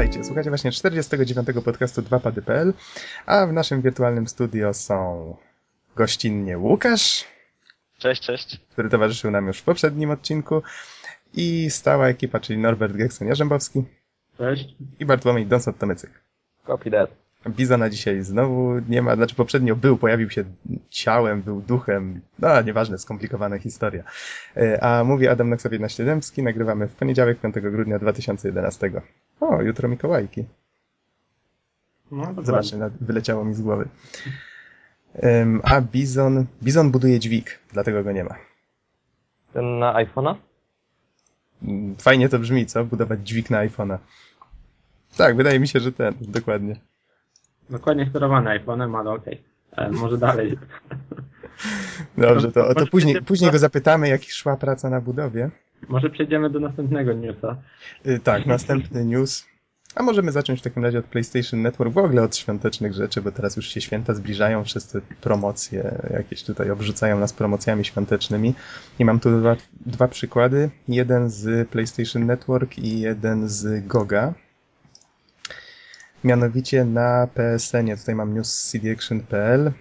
Witajcie, słuchacie właśnie 49. podcastu 2pady.pl, a w naszym wirtualnym studio są gościnnie Łukasz. Cześć, cześć. Który towarzyszył nam już w poprzednim odcinku i stała ekipa, czyli Norbert Gekson-Jarzębowski. Cześć. I Bartłomiej Donsot-Tomycyk. Copy that. Bizona dzisiaj znowu nie ma, znaczy poprzednio był, pojawił się ciałem, był duchem, no nieważne, skomplikowana historia. E, a mówi Adam Naksowiec-Naściedemski, nagrywamy w poniedziałek 5 grudnia 2011. O, jutro Mikołajki. No, Zobaczcie, wyleciało mi z głowy. Um, a Bizon, Bizon buduje dźwig, dlatego go nie ma. Ten na iPhone'a? Mm, fajnie to brzmi, co? Budować dźwig na iPhone'a. Tak, wydaje mi się, że ten, dokładnie. Dokładnie sterowany iPhone'em, ale okej. Okay. Może dalej. Dobrze, to, to później, później go zapytamy, jak szła praca na budowie. Może przejdziemy do następnego newsa. Y, tak, następny news. A możemy zacząć w takim razie od PlayStation Network, w ogóle od świątecznych rzeczy, bo teraz już się święta zbliżają, wszyscy promocje jakieś tutaj obrzucają nas promocjami świątecznymi. I mam tu dwa, dwa przykłady. Jeden z PlayStation Network i jeden z Goga. Mianowicie na PSN-ie, tutaj mam news z cdaction.pl.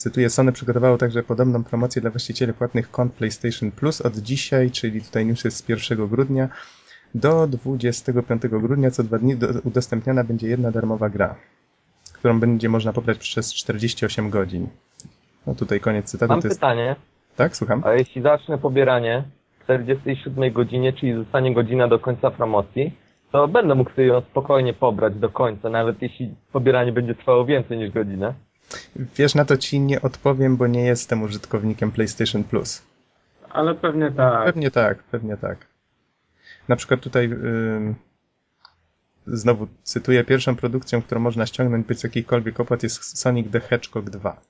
Cytuję, Sony przygotowało także podobną promocję dla właścicieli płatnych kont PlayStation Plus od dzisiaj, czyli tutaj news jest z 1 grudnia, do 25 grudnia co dwa dni udostępniana będzie jedna darmowa gra, którą będzie można pobrać przez 48 godzin. No tutaj koniec cytatu. Mam jest... pytanie. Tak, słucham. A jeśli zacznę pobieranie w 47 godzinie, czyli zostanie godzina do końca promocji, to będę mógł sobie ją spokojnie pobrać do końca, nawet jeśli pobieranie będzie trwało więcej niż godzinę. Wiesz, na to ci nie odpowiem, bo nie jestem użytkownikiem PlayStation Plus. Ale pewnie tak. Pewnie tak, pewnie tak. Na przykład tutaj yy, znowu cytuję, pierwszą produkcją, którą można ściągnąć bez jakiejkolwiek opłat jest Sonic the Hedgehog 2.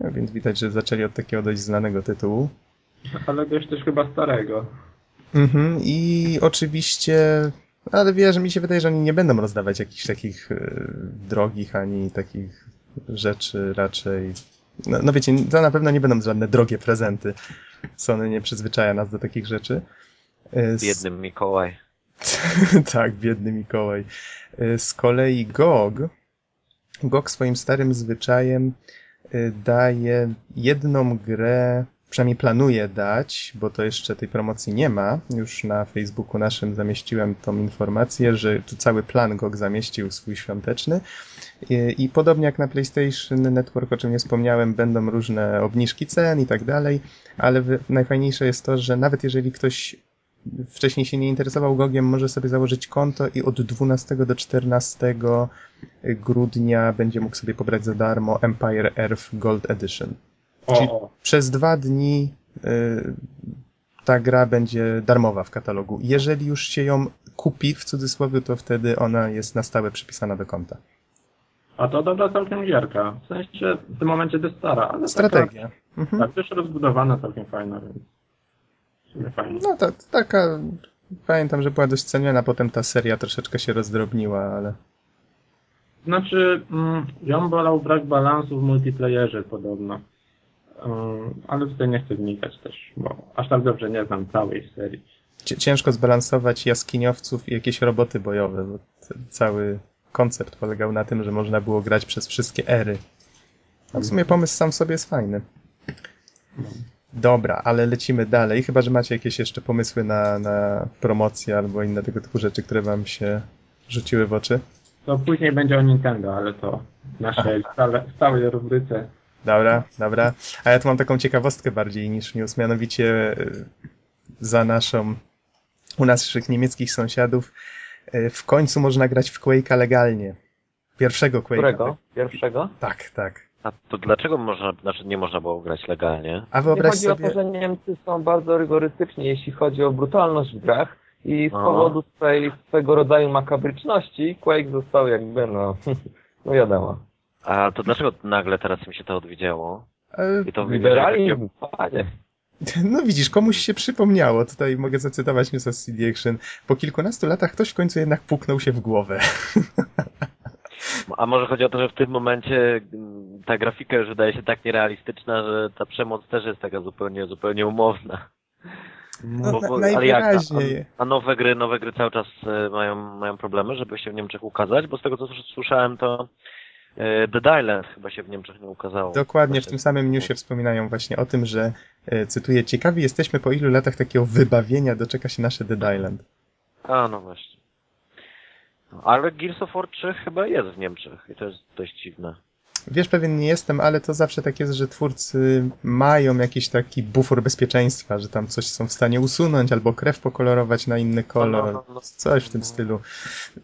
No, więc widać, że zaczęli od takiego dość znanego tytułu. Ale dość też chyba starego. Mhm, i oczywiście, ale wiesz, mi się wydaje, że oni nie będą rozdawać jakichś takich y, drogich, ani takich rzeczy raczej. No, no wiecie, to na pewno nie będą żadne drogie prezenty. Sony nie przyzwyczaja nas do takich rzeczy. Y, biedny Mikołaj. tak, biedny Mikołaj. Y, z kolei GOG, GOG swoim starym zwyczajem daje jedną grę przynajmniej planuję dać, bo to jeszcze tej promocji nie ma. Już na Facebooku naszym zamieściłem tą informację, że cały plan GOG zamieścił swój świąteczny. I, I, podobnie jak na PlayStation Network, o czym nie wspomniałem, będą różne obniżki cen i tak dalej, ale najfajniejsze jest to, że nawet jeżeli ktoś wcześniej się nie interesował GOGiem, może sobie założyć konto i od 12 do 14 grudnia będzie mógł sobie pobrać za darmo Empire Earth Gold Edition. Czyli przez dwa dni y, ta gra będzie darmowa w katalogu. Jeżeli już się ją kupi, w cudzysłowie, to wtedy ona jest na stałe przypisana do konta. A to dobra całkiem gierka. W sensie w tym momencie to stara, ale Strategia. Taka, mhm. Tak, też rozbudowana, całkiem fajna, więc fajnie. No to taka, pamiętam, że była dość ceniona, potem ta seria troszeczkę się rozdrobniła, ale... Znaczy, mm, ją bolał brak balansu w multiplayerze podobno. Ale tutaj nie chcę wnikać też, bo aż tak dobrze nie znam całej serii. Ciężko zbalansować jaskiniowców i jakieś roboty bojowe, bo cały koncept polegał na tym, że można było grać przez wszystkie ery. A w sumie pomysł sam w sobie jest fajny. Dobra, ale lecimy dalej. Chyba, że macie jakieś jeszcze pomysły na, na promocję albo inne tego typu rzeczy, które wam się rzuciły w oczy? To później będzie o Nintendo, ale to w naszej stale, stałej rubryce Dobra, dobra. A ja tu mam taką ciekawostkę bardziej niż news, mianowicie e, za naszą, u naszych niemieckich sąsiadów e, w końcu można grać w Quake'a legalnie. Pierwszego Quake'a. Którego? Pierwszego? Tak, tak. A to dlaczego można, znaczy nie można było grać legalnie? A wyobraź chodzi sobie... o to, że Niemcy są bardzo rygorystyczni, jeśli chodzi o brutalność w grach i z Aha. powodu swojej, swego rodzaju makabryczności Quake został jakby, no, no wiadomo. A to dlaczego nagle teraz mi się to odwiedziało? E, I to liberalizm, panie. No widzisz, komuś się przypomniało. Tutaj mogę zacytować News of CD Action. Po kilkunastu latach ktoś w końcu jednak puknął się w głowę. A może chodzi o to, że w tym momencie mm, ta grafika już wydaje się tak nierealistyczna, że ta przemoc też jest taka zupełnie, zupełnie umowna. No, bo, bo, ale jak, a, a, nowe gry, nowe gry cały czas e, mają, mają problemy, żeby się w Niemczech ukazać, bo z tego co słyszałem to e, Dead Island chyba się w Niemczech nie ukazało. Dokładnie, właśnie. w tym samym newsie wspominają właśnie o tym, że, e, cytuję, ciekawi jesteśmy po ilu latach takiego wybawienia doczeka się nasze Dead Island. A, no właśnie. Ale Gears of War 3 chyba jest w Niemczech i to jest dość dziwne. Wiesz, pewien nie jestem, ale to zawsze tak jest, że twórcy mają jakiś taki bufor bezpieczeństwa, że tam coś są w stanie usunąć albo krew pokolorować na inny kolor, no, no, no, coś w tym stylu.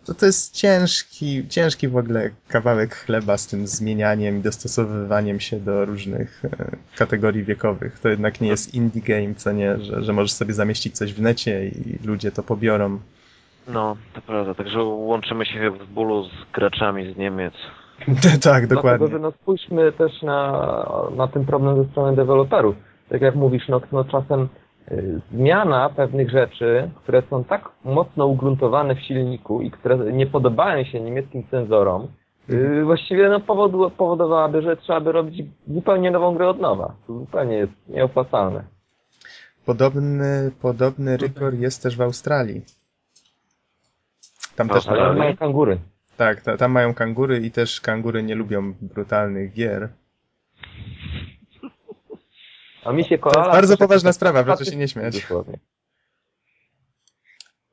To, to jest ciężki, ciężki w ogóle kawałek chleba z tym zmienianiem i dostosowywaniem się do różnych e, kategorii wiekowych. To jednak nie jest indie game, co nie, że, że możesz sobie zamieścić coś w necie i ludzie to pobiorą. No, to prawda. Także łączymy się w bólu z graczami z Niemiec. tak, dokładnie. Dlatego, że no spójrzmy też na, na ten problem ze strony deweloperów. Tak jak mówisz, no, no czasem y, zmiana pewnych rzeczy, które są tak mocno ugruntowane w silniku i które nie podobają się niemieckim cenzorom, y, właściwie no, powodu, powodowałaby, że trzeba by robić zupełnie nową grę od nowa. To zupełnie jest nieopłacalne. Podobny, podobny rygor jest też w Australii. Tam też ale mają kangury. Tak, ta, tam mają kangury i też kangury nie lubią brutalnych gier. A mi się koala... To jest bardzo poważna sprawa, proszę się nie śmiać. Dosłownie.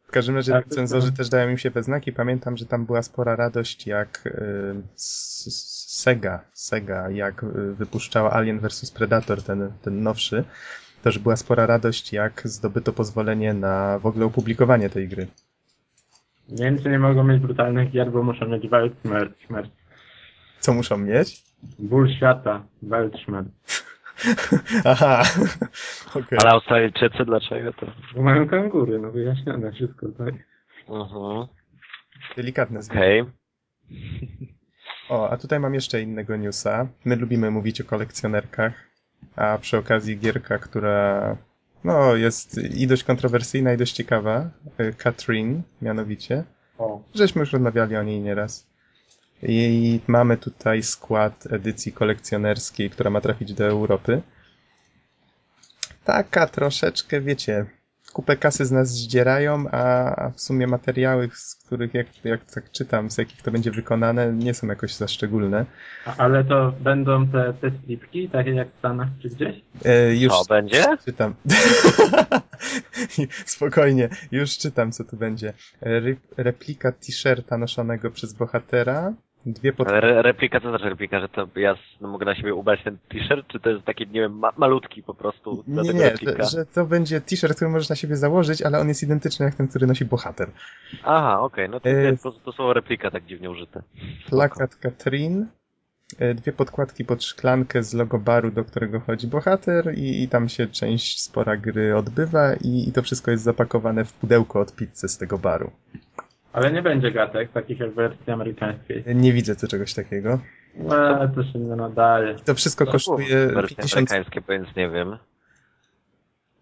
W każdym razie tak, cenzorzy też dają im się we znaki. Pamiętam, że tam była spora radość, jak y, Sega, Sega, jak y, wypuszczała Alien vs Predator, ten, ten nowszy. Też była spora radość, jak zdobyto pozwolenie na w ogóle opublikowanie tej gry. Niemcy nie mogą mieć brutalnych gier, bo muszą mieć Weltschmerz. Co muszą mieć? Ból świata, Weltschmerz. Aha, okay. Ale Australijczycy dlaczego to? Bo mają kangury, no wyjaśnione wszystko, tak. Mhm. Delikatne. Okej. Okay. O, a tutaj mam jeszcze innego newsa. My lubimy mówić o kolekcjonerkach, a przy okazji gierka, która no, jest i dość kontrowersyjna, i dość ciekawa. Katrin, y, mianowicie. O. Żeśmy już rozmawiali o niej nieraz. I mamy tutaj skład edycji kolekcjonerskiej, która ma trafić do Europy. Taka troszeczkę, wiecie, kupę kasy z nas zdzierają, a w sumie materiały, z których jak, jak tak czytam, z jakich to będzie wykonane, nie są jakoś za szczególne. Ale to będą te, te stripki, takie jak w Stanach czy gdzieś? E, już co będzie? Czytam. Spokojnie, już czytam, co tu będzie. Re replika t-shirta noszonego przez bohatera, Dwie pod... Re replika, co znaczy replika, że to ja no, mogę na siebie ubrać ten t-shirt, czy to jest taki, nie wiem, ma malutki po prostu? Nie, nie, że, że, to będzie t-shirt, który możesz na siebie założyć, ale on jest identyczny jak ten, który nosi bohater. Aha, okej, okay. no to, e... to, to słowo replika tak dziwnie użyte. Plakat Katrin, e, dwie podkładki pod szklankę z logo baru, do którego chodzi bohater i, i tam się część spora gry odbywa i, i to wszystko jest zapakowane w pudełko od pizzy z tego baru. Ale nie będzie gatek, takich jak w wersji amerykańskiej. Nie widzę tu czegoś takiego. No, to się nie nadaje. To wszystko to kosztuje wersje 50... amerykańskie, więc nie wiem.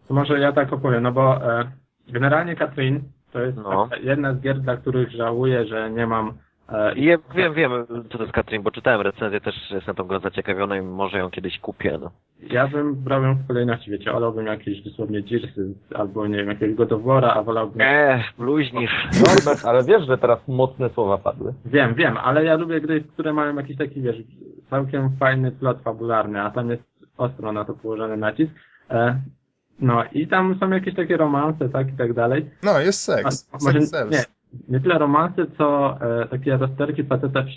To może ja tak opowiem, no bo e, generalnie Katrin to jest no. jedna z gier, dla których żałuję, że nie mam I ja wiem, wiem, co to jest Katrin, bo czytałem recenzję, też jestem tą grą zaciekawiony i może ją kiedyś kupię, no. Ja bym brał ją w kolejności, wiecie, wolałbym jakieś dosłownie Gearsy, albo nie wiem, jakiegoś Godowora, a wolałbym... Eee, bluźnisz. Norbert, ale wiesz, że teraz mocne słowa padły. Wiem, wiem, ale ja lubię gry, które mają jakiś taki, wiesz, całkiem fajny plot fabularny, a tam jest ostro na to położony nacisk. E, no i tam są jakieś takie romanse, tak, i tak dalej. No, jest seks. A, może, nie, nie tyle romansy, co e, takie rozterki faceta w,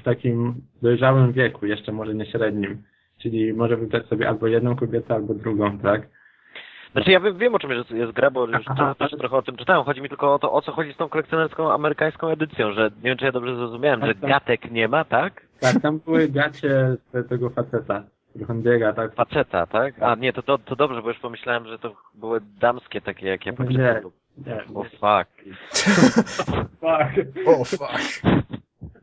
w takim dojrzałym wieku, jeszcze może nie średnim. Czyli może wybrać sobie albo jedną kobietę, albo drugą, tak? Znaczy ja wiem, wiem o czym jest, jest gra, bo już Aha, też trochę o tym czytałem. Chodzi mi tylko o to, o co chodzi z tą kolekcjonerską amerykańską edycją, że nie wiem, czy ja dobrze zrozumiałem, tak, że tak. gatek nie ma, tak? Tak, tam były gacie tego faceta. On biega, tak? Faceta, tak? A nie, to, to, to dobrze, bo już pomyślałem, że to były damskie takie, jak ja pamiętam. O oh, fuck. fuck. O oh, fuck.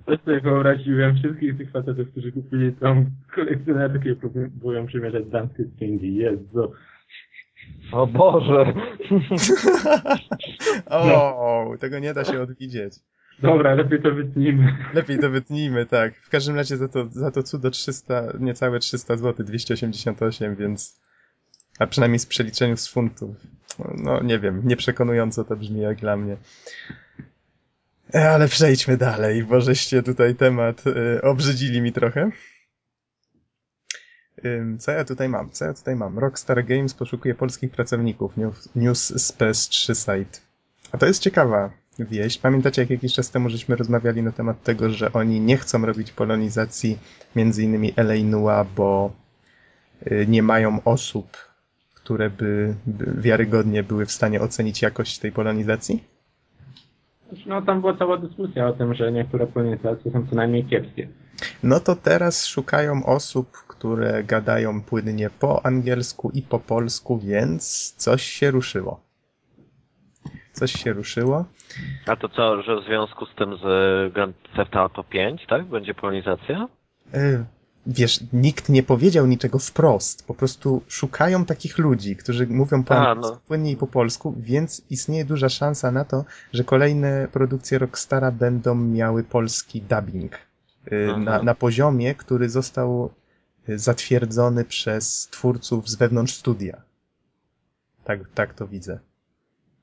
Też sobie wyobraziłem wszystkich tych facetów, którzy kupili tą kolekcjonerkę i próbują przymierzać damskie stringi. Jezu. O Boże! o, tego nie da się odwidzieć. Dobra, lepiej to wytnijmy. Lepiej to wytnijmy, tak. W każdym razie za to, za to cudo 300, niecałe 300 zł, 288, więc A przynajmniej z przeliczeniu z funtów. No nie wiem, nieprzekonująco to brzmi jak dla mnie. E, ale przejdźmy dalej, bo żeście tutaj temat y, obrzydzili mi trochę. Co ja tutaj mam? Co ja tutaj mam? Rockstar Games poszukuje polskich pracowników. News, z PS3 site. A to jest ciekawa wieść. Pamiętacie, jak jakiś czas temu żeśmy rozmawiali na temat tego, że oni nie chcą robić polonizacji między innymi L.A. Nua, bo y, nie mają osób, które by, wiarygodnie były w stanie ocenić jakość tej polonizacji? No tam była cała dyskusja o tym, że niektóre polonizacje są co najmniej kiepskie. No to teraz szukają osób, które gadają płynnie po angielsku i po polsku, więc coś się ruszyło. Coś się ruszyło. A to co, że w związku z tym z Grand Theft Auto 5, tak? Będzie polonizacja? Wiesz, nikt nie powiedział niczego wprost. Po prostu szukają takich ludzi, którzy mówią po A, angielsku, no. płynnie i po polsku, więc istnieje duża szansa na to, że kolejne produkcje Rockstara będą miały polski dubbing. Y, na, na poziomie, który został y, zatwierdzony przez twórców z wewnątrz studia. Tak, tak to widzę.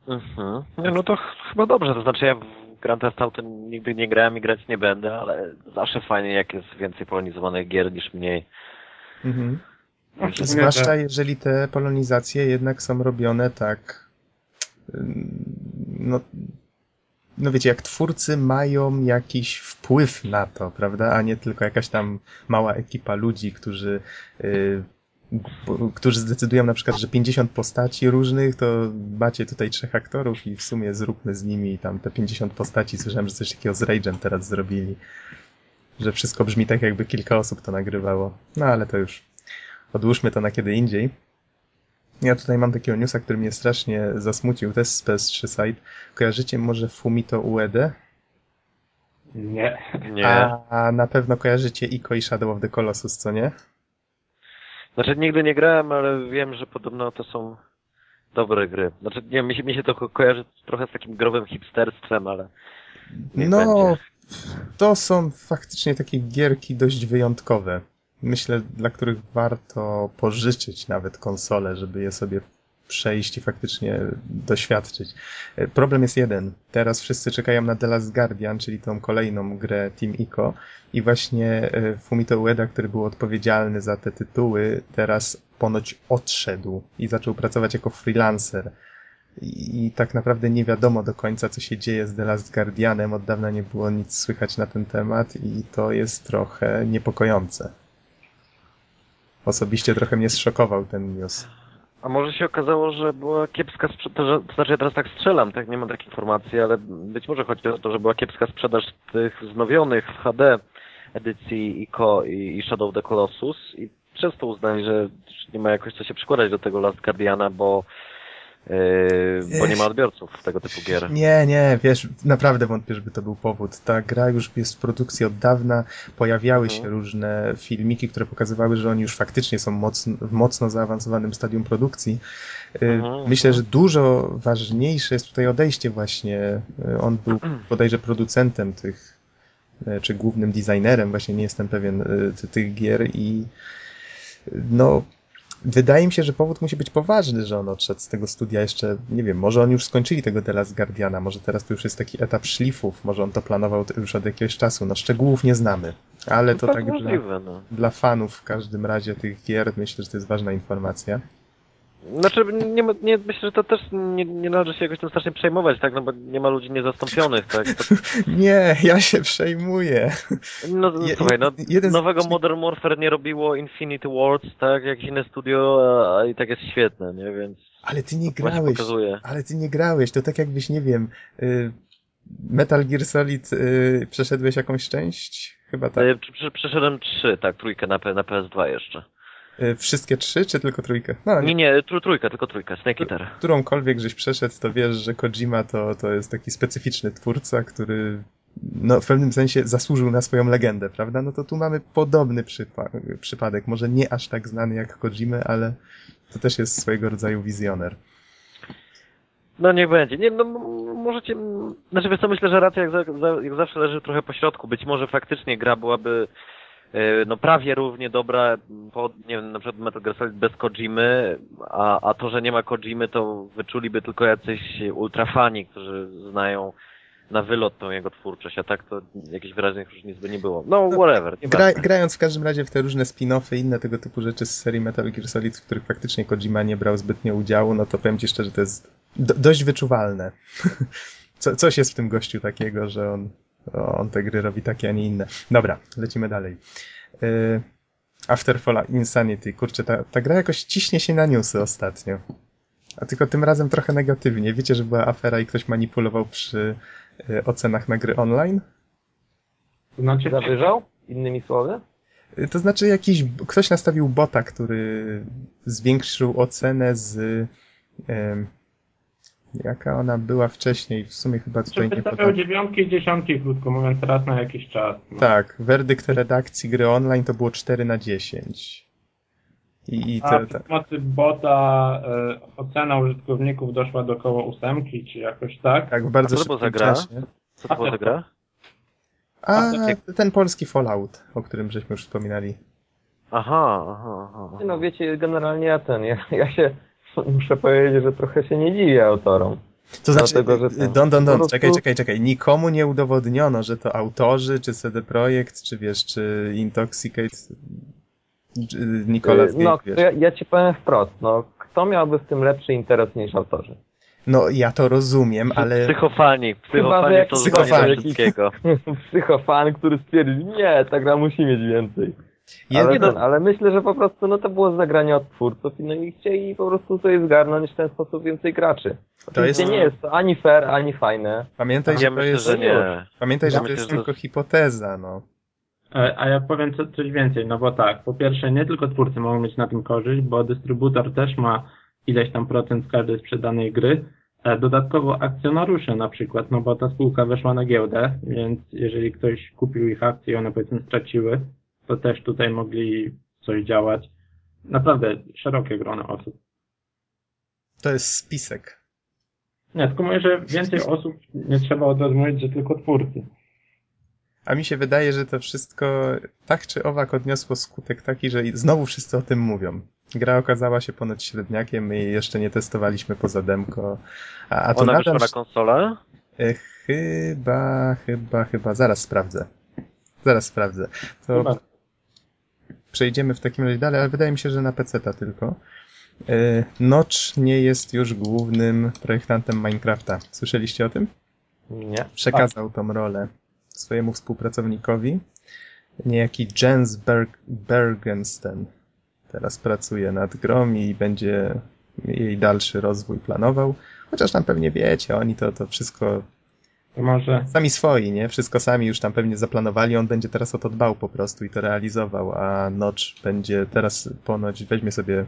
Mhm. No to chyba dobrze, to znaczy ja Grand Theft Auto nigdy nie grałem i grać nie będę, ale zawsze fajnie jak jest więcej polonizowanych gier niż mniej. Mhm. Zwłaszcza jeżeli te polonizacje jednak są robione tak no no wiecie, jak twórcy mają jakiś wpływ na to, prawda, a nie tylko jakaś tam mała ekipa ludzi, którzy yy, którzy zdecydują na przykład, że 50 postaci różnych, to macie tutaj trzech aktorów i w sumie zróbmy z nimi tam te 50 postaci. Słyszałem, że coś takiego z Rage'em teraz zrobili. Że wszystko brzmi tak, jakby kilka osób to nagrywało. No ale to już odłóżmy to na kiedy indziej. Ja tutaj mam takiego newsa, który mnie strasznie zasmucił, też z PS3 site. Kojarzycie może Fumito Uede? Nie. Nie. A, a na pewno kojarzycie Ico i Shadow of the Colossus, co nie? Znaczy nigdy nie grałem, ale wiem, że podobno to są dobre gry. Znaczy nie mi się, mi się to kojarzy trochę z takim growym hipsterstwem, ale No, będzie. to są faktycznie takie gierki dość wyjątkowe myślę, dla których warto pożyczyć nawet konsole, żeby je sobie przejść i faktycznie doświadczyć. E, problem jest jeden. Teraz wszyscy czekają na The Last Guardian, czyli tą kolejną grę Team Ico i właśnie e, Fumito Ueda, który był odpowiedzialny za te tytuły, teraz ponoć odszedł i zaczął pracować jako freelancer. I, tak naprawdę nie wiadomo do końca, co się dzieje z The Last Guardianem. Od dawna nie było nic słychać na ten temat i to jest trochę niepokojące. Osobiście trochę mnie zszokował ten news. A może się okazało, że była kiepska sprzedaż, to znaczy ja teraz tak strzelam, tak, nie mam takiej informacji, ale być może chodzi o to, że była kiepska sprzedaż tych wznowionych w HD edycji ICO i Shadow of the Colossus i przez to uznali, że nie ma jakoś co się przykładać do tego Last Guardiana, bo bo nie ma odbiorców tego typu gier. Nie, nie, wiesz, naprawdę wątpię, żeby to był powód. Ta gra już jest w produkcji od dawna, pojawiały mhm. się różne filmiki, które pokazywały, że oni już faktycznie są mocno, w mocno zaawansowanym stadium produkcji. Yy, mhm, Myślę, mhm. że dużo ważniejsze jest tutaj odejście właśnie. Yy, on był bodajże producentem tych, czy głównym designerem, właśnie nie jestem pewien, tych gier i no Wydaje mi się, że powód musi być poważny, że on odszedł z tego studia jeszcze, nie wiem, może oni już skończyli tego The Last Guardiana, może teraz to już jest taki etap szlifów, może on to planował już od jakiegoś czasu, no szczegółów nie znamy, ale to tak, tak możliwe, dla, no. dla fanów w każdym razie tych gier myślę, że to jest ważna informacja. Znaczy, nie, nie, myślę, że to też nie, nie należy się jakoś tym strasznie przejmować, tak, no bo nie ma ludzi niezastąpionych, tak. To... nie, ja się przejmuję. No Je, słuchaj, no, jeden nowego. Modern Warfare nie robiło Infinity Wars, tak, jakieś inne studio, a, i tak jest świetne, nie, więc... Ale ty nie grałeś, ale ty nie grałeś, to tak jakbyś, nie wiem, y, Metal Gear Solid y, przeszedłeś jakąś część? Chyba tak. Y, przeszedłem trzy, tak, trójkę na, na PS2 jeszcze. E, wszystkie trzy, czy tylko trójkę? No, nie, nie, tr trójkę, tylko trójkę, Snake Eater. Którąkolwiek żeś przeszedł, to wiesz, że Kojima to, to jest taki specyficzny twórca, który no, w pewnym sensie zasłużył na swoją legendę, prawda? No to tu mamy podobny przypa przypadek, może nie aż tak znany jak Kojimy, ale to też jest swojego rodzaju wizjoner. No niech będzie. Nie, no możecie... Znaczy wiesz co, myślę, że racja jak, za, jak zawsze leży trochę po środku. Być może faktycznie gra byłaby no prawie równie dobra, po, nie wiem, na przykład Metal Gear Solid bez Kojimy, a, a to, że nie ma Kojimy, to wyczuliby tylko jacyś ultrafani, którzy znają na wylot tą jego twórczość, a tak to jakichś wyraźnych różnic by nie było. No, no whatever. Gra, grając w każdym razie w te różne spin-offy i inne tego typu rzeczy z serii Metal Gear Solid, w których faktycznie Kojima nie brał zbytnio udziału, no to powiem ci szczerze, to jest do, dość wyczuwalne. Co, coś jest w tym gościu takiego, że on, on te gry robi takie, a nie inne. Dobra, lecimy dalej. Y, Afterfall Insanity. Kurczę, ta, ta gra jakoś ciśnie się na newsy ostatnio. A tylko tym razem trochę negatywnie. Wiecie, że była afera i ktoś manipulował przy y, ocenach na gry online? Znaczy zawyżał? Innymi słowy? Y, to znaczy jakiś, ktoś nastawił bota, który zwiększył ocenę z Jaka ona była wcześniej? W sumie chyba tutaj Czy nie podam. dziewiątki i dziesiątki, krótko mówiąc, raz na jakiś czas. No. Tak, werdykt redakcji gry online to było 4 na 10. I, i te, A przy pomocy bota e, ocena użytkowników doszła do około ósemki, czy jakoś tak? Tak, w bardzo szybkim za gra? czasie. Co to była za gra? A, ten polski Fallout, o którym żeśmy już wspominali. Aha, aha, aha. No wiecie, generalnie ja ten, ja, ja się muszę powiedzieć, że trochę się nie dziwię autorom. To znaczy, Dlatego, że ten, don, don, don, prostu... czekaj, czekaj, czekaj. Nikomu nie udowodniono, że to autorzy, czy CD Projekt, czy wiesz, czy Intoxicate, Nicolas No, ja, ja ci powiem wprost, no, kto miałby w tym lepszy interes niż autorzy? No, ja to rozumiem, ale... Psychofani, psychofani to psychofani. wszystkiego. Psychofan, który stwierdzi, nie, ta gra musi mieć więcej. Ale, ten, ale myślę, że po prostu no to było zagranie od twórców i no i chcieli po prostu sobie zgarnąć w ten sposób więcej graczy. To jest... nie jest to ani fair, ani fajne. Pamiętaj, że to jest, że nie. Pamiętaj, że to jest tylko hipoteza, no. A ja powiem coś więcej, no bo tak, po pierwsze nie tylko twórcy mogą mieć na tym korzyść, bo dystrybutor też ma ileś tam procent z każdej sprzedanej gry, Dodatkowo akcjonariusze na przykład, no bo ta spółka weszła na giełdę, więc jeżeli ktoś kupił ich akcje i one powiedzmy straciły, to też tutaj mogli coś działać. Naprawdę szerokie grono osób. To jest spisek. Nie, tylko mówię, że więcej osób nie trzeba od razu mówić, że tylko twórcy. A mi się wydaje, że to wszystko tak czy owak odniosło skutek taki, że znowu wszyscy o tym mówią. Gra okazała się ponoć średniakiem i jeszcze nie testowaliśmy poza demko. A, a to Ona nadal... wyszła na konsolę? E, chyba, chyba, chyba. Zaraz sprawdzę. Zaraz sprawdzę. To... Chyba przejdziemy w takim razie dalej, ale wydaje mi się, że na PC-ta tylko. E, Notch nie jest już głównym projektantem Minecrafta. Słyszeliście o tym? Nie. Przekazał tą rolę swojemu współpracownikowi. Niejaki Jens Berg Bergensten teraz pracuje nad grą i będzie jej dalszy rozwój planował. Chociaż tam pewnie wiecie, oni to, to wszystko może... Sami swoi, nie? Wszystko sami już tam pewnie zaplanowali, on będzie teraz o to dbał po prostu i to realizował, a Notch będzie teraz ponoć, weźmie sobie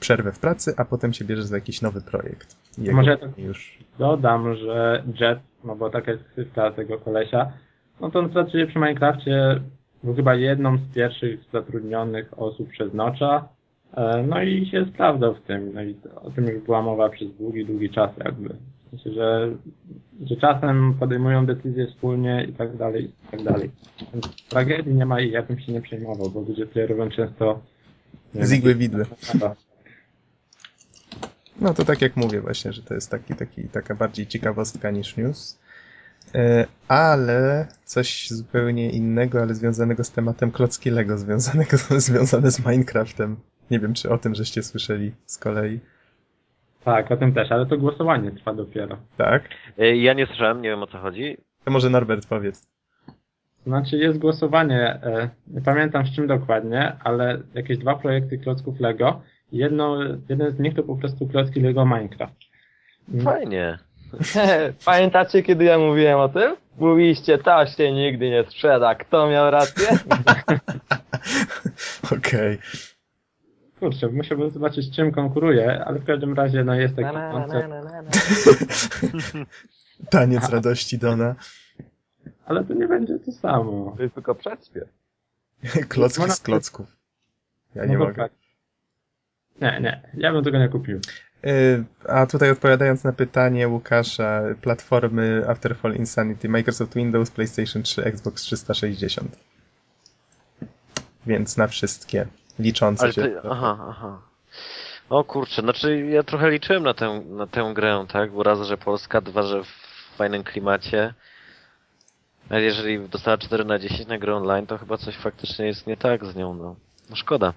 przerwę w pracy, a potem się bierze za jakiś nowy projekt. Jego Może tak już... dodam, że Jet, no bo taka jest ksywka tego kolesia, no to on pracuje przy Minecrafcie, był chyba jedną z pierwszych zatrudnionych osób przez Notcha, e, no i się sprawdzał w tym, no i o tym już była mowa przez długi, długi czas jakby. Myślę, że, że czasem podejmują decyzje wspólnie i tak dalej, i tak dalej. Więc tragedii nie ma i ja bym się nie przejmował, bo ludzie tutaj robią często... Z igły widły. No to tak jak mówię właśnie, że to jest taki, taki, taka bardziej ciekawostka niż news. E, ale coś zupełnie innego, ale związanego z tematem klocki Lego, związanego, związane z Minecraftem. Nie wiem, czy o tym żeście słyszeli z kolei. Tak, o tym też, ale to głosowanie trwa dopiero. Tak? E, ja nie słyszałem, nie wiem o co chodzi. To może Norbert powiedz. Znaczy jest głosowanie, e, nie pamiętam z czym dokładnie, ale jakieś dwa projekty klocków Lego. Jedno, jeden z nich to po prostu klocki Lego Minecraft. Fajnie. Pamiętacie, kiedy ja mówiłem o tym? Mówiliście, ta się nigdy nie sprzeda. Kto miał rację? Okej. Okay. Kurczę, musiałbym zobaczyć, czym konkuruje, ale w każdym razie no jest taki koncept. Taniec radości Dona. Ale to nie będzie to samo. To jest tylko przedśpiew. Klocki z klocków. Ja nie mogę. Tak. Nie, nie, ja bym tego nie kupił. Y, a tutaj odpowiadając na pytanie Łukasza, platformy Afterfall Insanity, Microsoft Windows, PlayStation 3, Xbox 360. więc na wszystkie liczące Ale się. Ty, aha, aha. O kurczę, znaczy ja trochę liczyłem na tę, na tę grę, tak? Bo raz, że Polska, dwa, że w fajnym klimacie. Ale jeżeli dostała 4 na 10 na grę online, to chyba coś faktycznie jest nie tak z nią, no. No szkoda.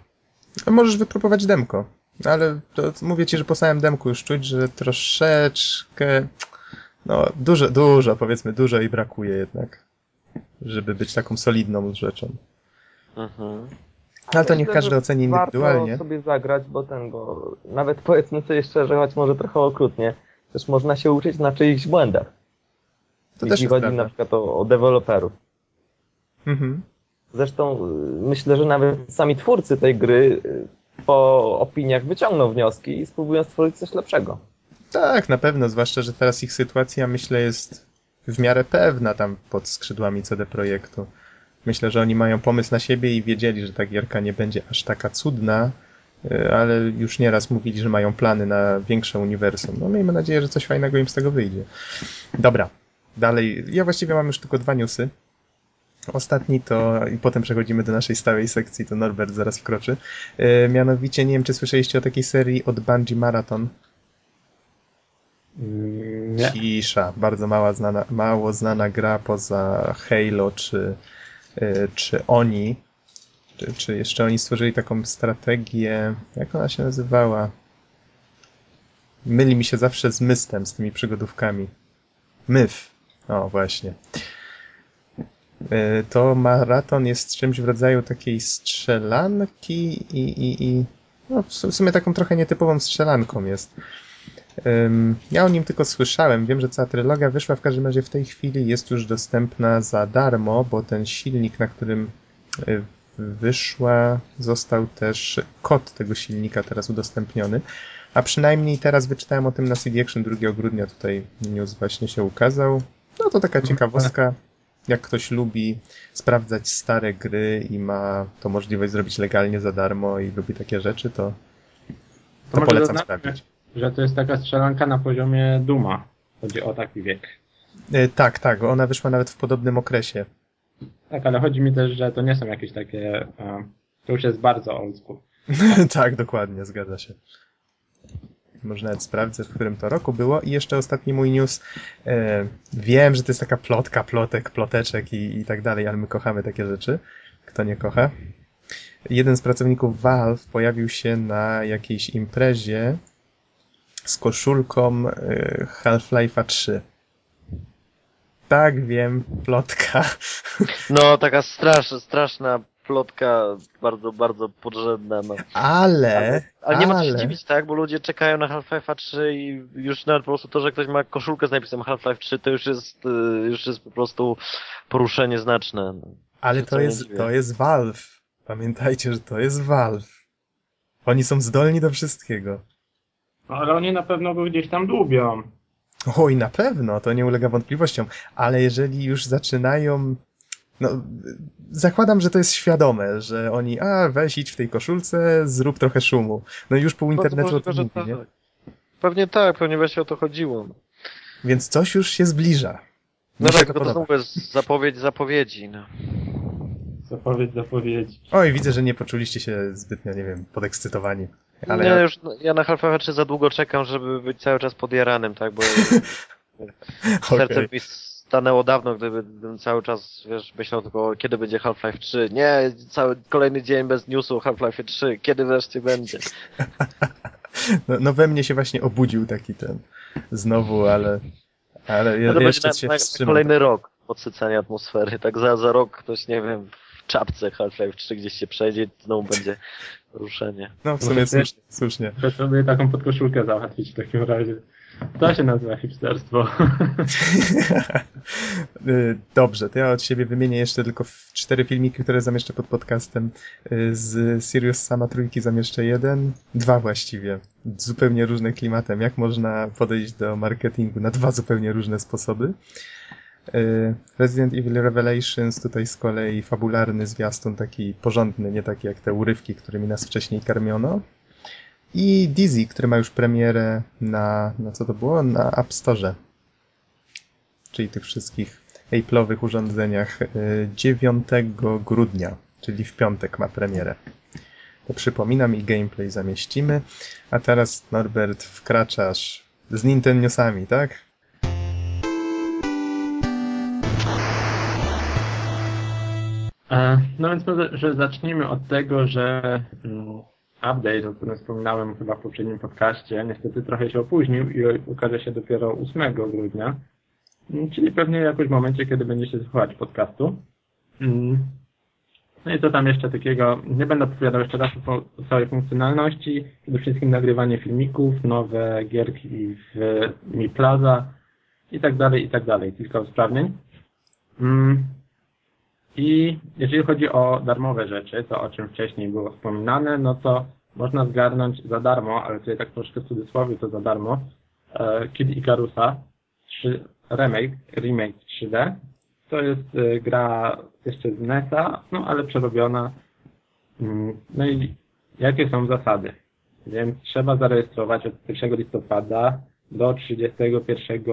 Możesz wypróbować demko. Ale to mówię ci, że po samym demku już czuć, że troszeczkę, no dużo, dużo, powiedzmy dużo i brakuje jednak, żeby być taką solidną rzeczą. Mhm. Ale to niech każdy oceni indywidualnie. Warto sobie zagrać, bo ten, bo nawet powiedzmy sobie szczerze, choć może trochę okrutnie, też można się uczyć na czyichś błędach. To Jeśli chodzi prawda. na przykład o, o deweloperów. Mhm. Zresztą y, myślę, że nawet sami twórcy tej gry y, po opiniach wyciągną wnioski i spróbują stworzyć coś lepszego. Tak, na pewno, zwłaszcza, że teraz ich sytuacja, myślę, jest w miarę pewna tam pod skrzydłami CD Projektu. Myślę, że oni mają pomysł na siebie i wiedzieli, że ta gierka nie będzie aż taka cudna, y, ale już nieraz mówili, że mają plany na większe uniwersum. No miejmy nadzieję, że coś fajnego im z tego wyjdzie. Dobra, dalej. Ja właściwie mam już tylko dwa newsy. Ostatni to, i potem przechodzimy do naszej stałej sekcji, to Norbert zaraz wkroczy. Y, Mianowicie, nie wiem, czy słyszeliście o takiej serii od Bungie Marathon. Mm, Nie. Cisza, bardzo mała znana, mało znana gra poza Halo czy, czy oni. Czy, czy jeszcze oni stworzyli taką strategię, jak ona się nazywała? Myli mi się zawsze z Mystem, z tymi przygodówkami. Myf. O, właśnie. Y, To maraton jest czymś w rodzaju takiej strzelanki i, i, i no, w sumie taką trochę nietypową strzelanką jest. Ja o nim tylko słyszałem. Wiem, że cała trylogia wyszła. W każdym razie w tej chwili jest już dostępna za darmo, bo ten silnik, na którym y, wyszła, został też kod tego silnika teraz udostępniony. A przynajmniej teraz wyczytałem o tym na CD Action 2 grudnia. Tutaj news właśnie się ukazał. No to taka ciekawostka. Jak ktoś lubi sprawdzać stare gry i ma to możliwość zrobić legalnie za darmo i lubi takie rzeczy, to, to może polecam zaznaczmy, sprawdzić. Że to jest taka strzelanka na poziomie Duma. Chodzi o taki wiek. E, Tak, tak, ona wyszła nawet w podobnym okresie. Tak, ale chodzi mi też, że to nie są jakieś takie... e, To już jest bardzo old school. tak, dokładnie, zgadza się. Można nawet sprawdzić, w którym to roku było. I jeszcze ostatni mój news. E, wiem, że to jest taka plotka, plotek, ploteczek i, i tak dalej, ale my kochamy takie rzeczy. Kto nie kocha? Jeden z pracowników Valve pojawił się na jakiejś imprezie z koszulką e, Half-Life'a 3. Tak, wiem, plotka. No, taka straszna, straszna plotka, bardzo, bardzo podrzędna, no. Ale, Ale nie ma co się ale- dziwić, tak? Bo ludzie czekają na Half-Life 3 i już nawet po prostu to, że ktoś ma koszulkę z napisem Half-Life 3, to już jest, y, już jest po prostu poruszenie znaczne. no. Ale to jest, to jest Valve. Pamiętajcie, że to jest Valve. Oni są zdolni do wszystkiego. No, ale oni na pewno go gdzieś tam dłubią. Oj, na pewno, to nie ulega wątpliwościom. Ale jeżeli już zaczynają. No, zakładam, że to jest świadome, że oni, a weź idź w tej koszulce, zrób trochę szumu. No i już pół internetu o Bardzo tym mówi, nie? tak. Pewnie tak, pewnie właśnie o to chodziło. Więc coś już się zbliża. No Mi tak, to to znowu jest zapowiedź zapowiedzi, no. Zapowiedź zapowiedzi. Oj, widzę, że nie poczuliście się zbytnio, nie wiem, podekscytowani. Ale nie, ja... już, no, ja na Half-Life 3 za długo czekam, żeby być cały czas podjaranym, tak, bo serce okej. mi stanęło dawno, gdyby bym cały czas, wiesz, myślał tylko, kiedy będzie Half-Life 3. Nie, cały kolejny dzień bez newsu o Half-Life 3. Kiedy wreszcie będzie? No, no we mnie się właśnie obudził taki ten znowu, ale, ale je, No to jeszcze będzie się na, na, na kolejny rok podsycania atmosfery. Tak za, za rok ktoś, nie wiem, czapce Half-Life 3 gdzieś się przejdzie i znowu będzie ruszenie. No w sumie Może słusznie, słusznie. Muszę sobie taką podkoszulkę załatwić w takim razie. To się nazywa hipsterstwo. Y, Dobrze, to ja od siebie wymienię jeszcze tylko cztery filmiki, które zamieszczę pod podcastem. Y, Z Sirius Sama trójki zamieszczę jeden, dwa właściwie, zupełnie różne klimatem. Jak można podejść do marketingu na dwa zupełnie różne sposoby. Y, Resident Evil Revelations, tutaj z kolei fabularny zwiastun, taki porządny, nie taki jak te urywki, którymi nas wcześniej karmiono. I Dizzy, który ma już premierę na, na co to było? Na App Store czyli tych wszystkich Apple'owych urządzeniach y, 9 grudnia, czyli w piątek ma premierę. To przypominam i gameplay zamieścimy. A teraz Norbert wkraczasz z Nintendosami, tak? No więc może, że zacznijmy od tego, że mm, update, o którym wspominałem chyba w poprzednim podcaście, niestety trochę się opóźnił i ukaże się dopiero 8 grudnia, mm, czyli pewnie jakoś w momencie, kiedy będziecie słuchać podcastu. Mm. No i co tam jeszcze takiego? Nie będę opowiadał jeszcze raz o całej funkcjonalności. Przede wszystkim nagrywanie filmików, nowe gierki w Mi Plaza i tak dalej, i tak dalej. Kilka usprawnień. I jeżeli chodzi o darmowe rzeczy, to o czym wcześniej było wspominane, no to można zgarnąć za darmo, ale tutaj tak troszkę w cudzysłowie to za darmo, e, Kid Icarusa 3, remake, remake 3D. To jest e, gra jeszcze z NESa, no ale przerobiona. Mm, no i jakie są zasady? Więc trzeba zarejestrować od 1 listopada do 31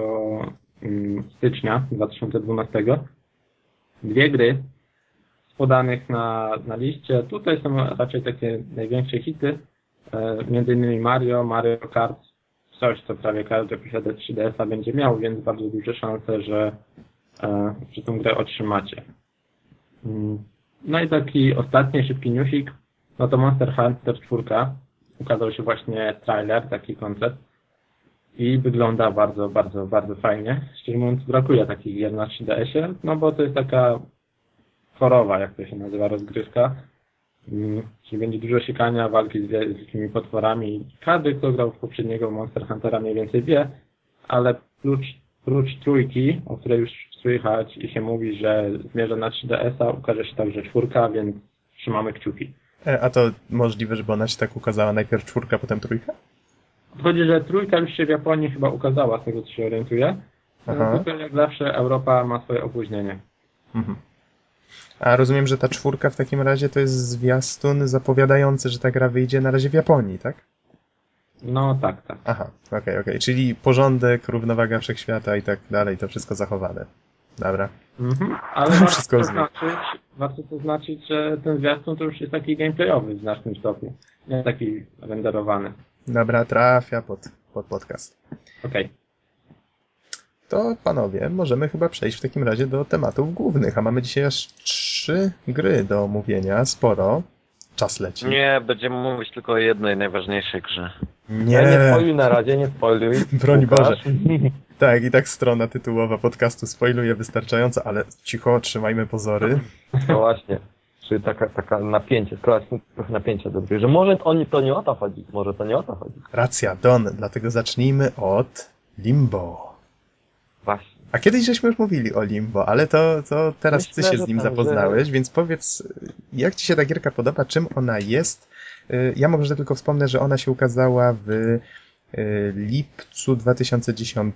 mm, stycznia 2012 dwie gry podanych na, na liście. Tutaj są raczej takie największe hity, e, między innymi Mario, Mario Kart, coś co prawie każdy posiadacz 3DS-a będzie miał, więc bardzo duże szanse, że, e, że tą grę otrzymacie. Mm. No i taki ostatni szybki newsik, no to Monster Hunter 4 ukazał się właśnie trailer, taki koncept i wygląda bardzo, bardzo, bardzo fajnie. Szczerze mówiąc, brakuje takich gier na 3DS-ie, no bo to jest taka chorowa, jak to się nazywa, rozgrywka. Mm, czyli będzie dużo siekania, walki z wielkimi potworami. Każdy, kto grał w poprzedniego Monster Huntera mniej więcej wie, ale prócz, prócz trójki, o której już słychać i się mówi, że zmierza na 3DS-a, ukaże się także czwórka, więc trzymamy kciuki. E, a to możliwe, żeby ona się tak ukazała najpierw czwórka, potem trójka? Chodzi, że trójka już się w Japonii chyba ukazała, z tego co się orientuję. Aha. Jak zawsze Europa ma swoje opóźnienie. Mhm. A rozumiem, że ta czwórka w takim razie to jest zwiastun zapowiadający, że ta gra wyjdzie na razie w Japonii, tak? No tak, tak. Aha, okej, okay, okej. Okay. Czyli porządek, równowaga wszechświata i tak dalej, to wszystko zachowane. Dobra. Mhm, ale warto, wszystko to znaczyć, warto to znaczyć, że ten zwiastun to już jest taki gameplayowy w znacznym stopniu. Nie taki renderowany. Dobra, trafia pod, pod podcast. Okej. Okay. To panowie, możemy chyba przejść w takim razie do tematów głównych, a mamy dzisiaj aż trzy gry do omówienia, sporo. Czas leci. Nie, będziemy mówić tylko o jednej najważniejszej grze. Nie, ja nie spoiluj na razie, nie spoiluj. Broń Boże. Tak, i tak strona tytułowa podcastu spoiluje wystarczająco, ale cicho, trzymajmy pozory. No właśnie. Czy taka, taka napięcie, trochę napięcia do że może to, to nie o to chodzi, może to nie o to chodzi. Racja, Don, dlatego zacznijmy od Limbo. Właśnie. A kiedyś żeśmy już mówili o Limbo, ale to, to teraz Myślę, ty się z nim zapoznałeś, że... więc powiedz, jak ci się ta gierka podoba, czym ona jest? Y, ja może tylko wspomnę, że ona się ukazała w y, lipcu 2010,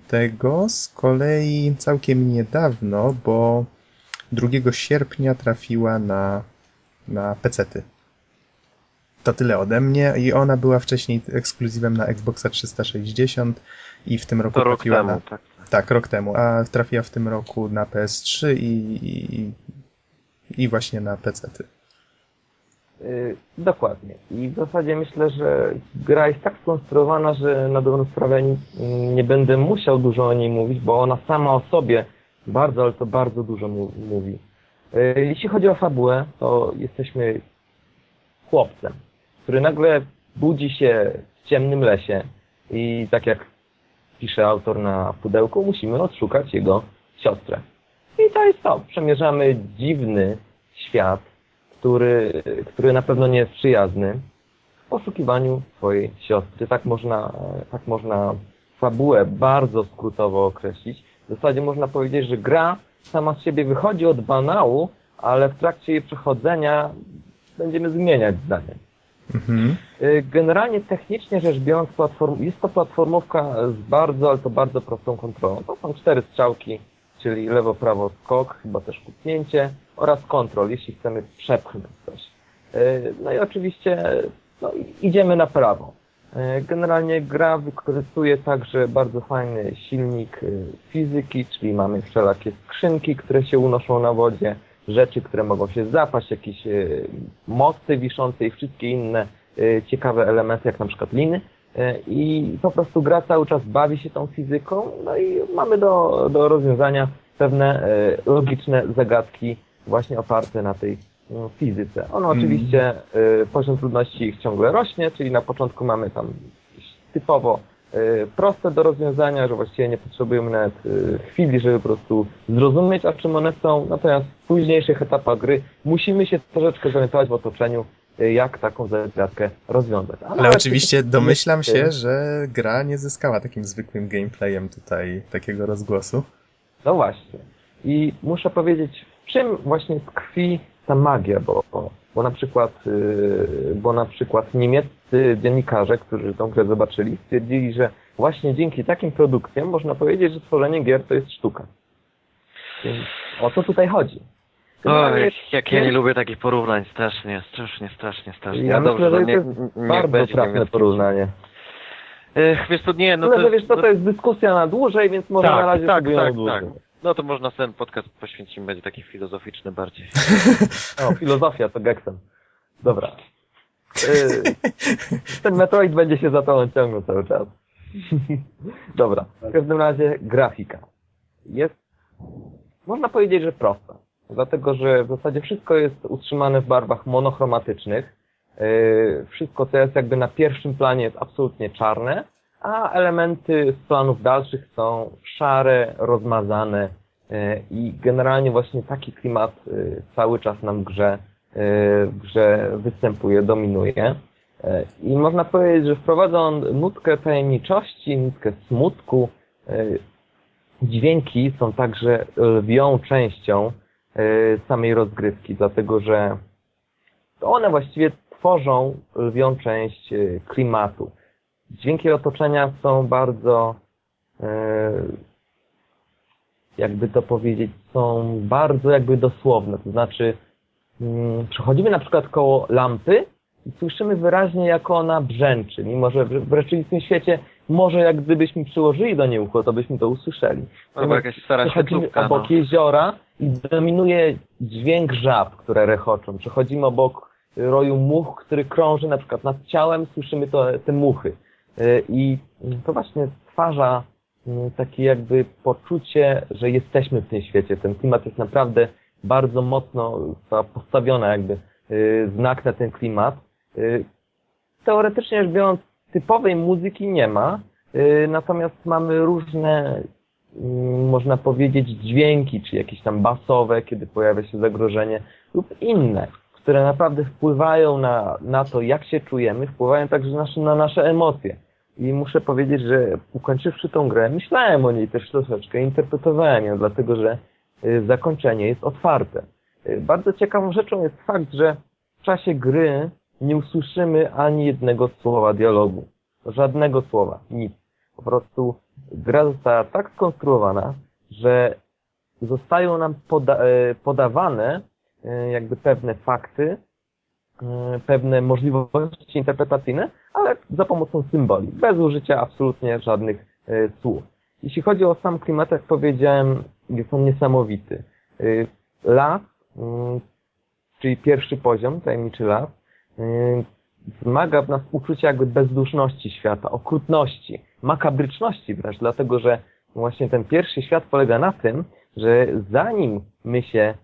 z kolei całkiem niedawno, bo 2 sierpnia trafiła na na pecety. To tyle ode mnie i ona była wcześniej ekskluzywem na Xboxa 360 i w tym roku to trafiła rok temu, na... Tak. tak, rok temu, a trafiła w tym roku na PS3 i, i, i właśnie na pecety. Yy, dokładnie. I w zasadzie myślę, że gra jest tak skonstruowana, że na dobrą sprawę nie, nie będę musiał dużo o niej mówić, bo ona sama o sobie bardzo, ale to bardzo dużo mówi. E, jeśli chodzi o fabułę, to jesteśmy chłopcem, który nagle budzi się w ciemnym lesie i tak jak pisze autor na pudełku, musimy odszukać jego siostrę. I to jest to. Przemierzamy dziwny świat, który, który na pewno nie jest przyjazny, w poszukiwaniu swojej siostry. Tak można, tak można fabułę bardzo skrótowo określić. W zasadzie można powiedzieć, że gra sama z siebie wychodzi od banału, ale w trakcie jej przechodzenia będziemy zmieniać zdanie. Mhm. Y, generalnie technicznie rzecz biorąc, platform, jest to platformówka z bardzo, ale to bardzo prostą kontrolą. To są cztery strzałki, czyli lewo, prawo, skok, chyba też kucnięcie oraz kontrol, jeśli chcemy przepchnąć coś. Y, no i oczywiście no, idziemy na prawo. E, generalnie gra wykorzystuje także bardzo fajny silnik e, fizyki, czyli mamy wszelakie skrzynki, które się unoszą na wodzie. rzeczy, które mogą się zapaść, jakieś mosty wiszące i wszystkie inne ciekawe elementy, jak na przykład liny. I po prostu gra cały czas bawi się tą fizyką, no i mamy do, do rozwiązania pewne logiczne zagadki właśnie oparte na tej fizyce. Ono mm. oczywiście, y, poziom trudności ich ciągle rośnie, czyli na początku mamy tam typowo y, proste do rozwiązania, że właściwie nie potrzebujemy nawet y, chwili, żeby po prostu zrozumieć, a czym one są. Natomiast w późniejszych etapach gry musimy się troszeczkę zorientować w otoczeniu, jak taką zagadkę rozwiązać. Ale, Ale oczywiście domyślam się, że gra nie zyskała takim zwykłym gameplayem tutaj takiego rozgłosu. No właśnie. I muszę powiedzieć, w czym właśnie tkwi ta magia, bo, bo na przykład, y, bo na przykład niemieccy dziennikarze, którzy tą grę zobaczyli, stwierdzili, że właśnie dzięki takim produkcjom można powiedzieć, że tworzenie gier to jest sztuka. Więc o co tutaj chodzi? O, jak, jak ja nie lubię takich porównań, strasznie, strasznie, strasznie, strasznie. Ja, ja myślę, że to jest nie, bardzo trafne porównanie. Ech, wiesz, to nie, no Ale to, wiesz, to, to jest dyskusja na dłużej, więc może tak, na razie tak, tak, tak. No to można ten podcast poświęcimy, będzie taki filozoficzny bardziej. O, filozofia to Gexem. Dobra. Y, ten Metroid będzie się za to ciągnął cały czas. Dobra. W każdym razie grafika. Jest, można powiedzieć, że prosta. Dlatego, że w zasadzie wszystko jest utrzymane w barwach monochromatycznych. Y, wszystko, co jest jakby na pierwszym planie jest absolutnie czarne, a elementy z planów dalszych są szare, rozmazane e, i generalnie właśnie taki klimat e, cały czas nam grze, e, grze występuje, dominuje. I można powiedzieć, że wprowadza on nutkę tajemniczości, nutkę smutku. Dźwięki są także lwią częścią samej rozgrywki, dlatego że one właściwie tworzą lwią część klimatu dźwięki otoczenia są bardzo, e, jakby to powiedzieć, są bardzo jakby dosłowne. To znaczy, mm, przechodzimy na przykład koło lampy i słyszymy wyraźnie, jak ona brzęczy, mimo że w rzeczywistym świecie może jak gdybyśmy przyłożyli do niej ucho, to byśmy to usłyszeli. Albo jakaś stara Przechodzimy obok no. jeziora i dominuje dźwięk żab, które rechoczą. Przechodzimy obok roju much, który krąży na przykład nad ciałem, słyszymy to, te muchy. Y, I to właśnie stwarza mm, takie jakby poczucie, że jesteśmy w tym świecie. Ten klimat jest naprawdę bardzo mocno postawiony jakby y, znak na ten klimat. Y, teoretycznie rzecz biorąc, typowej muzyki nie ma, natomiast mamy różne, mm, można powiedzieć, dźwięki, czy jakieś tam basowe, kiedy pojawia się zagrożenie, lub inne które naprawdę wpływają na, na to, jak się czujemy, wpływają także na nasze emocje. I muszę powiedzieć, że ukończywszy tą grę, myślałem o niej też troszeczkę, interpretowałem ją, dlatego że y, zakończenie jest otwarte. Y, bardzo ciekawą rzeczą jest fakt, że w czasie gry nie usłyszymy ani jednego słowa dialogu. Żadnego słowa, nic. Po prostu gra została tak skonstruowana, że zostają nam poda y, podawane jakby pewne fakty, pewne możliwości interpretacyjne, ale za pomocą symboli, bez użycia absolutnie żadnych e, słów. Jeśli chodzi o sam klimat, jak powiedziałem, jest on niesamowity. E, las, mm, czyli pierwszy poziom, tajemniczy las, e, wmaga w nas uczucie jakby bezduszności świata, okrutności, makabryczności wręcz, dlatego że właśnie ten pierwszy świat polega na tym, że zanim my się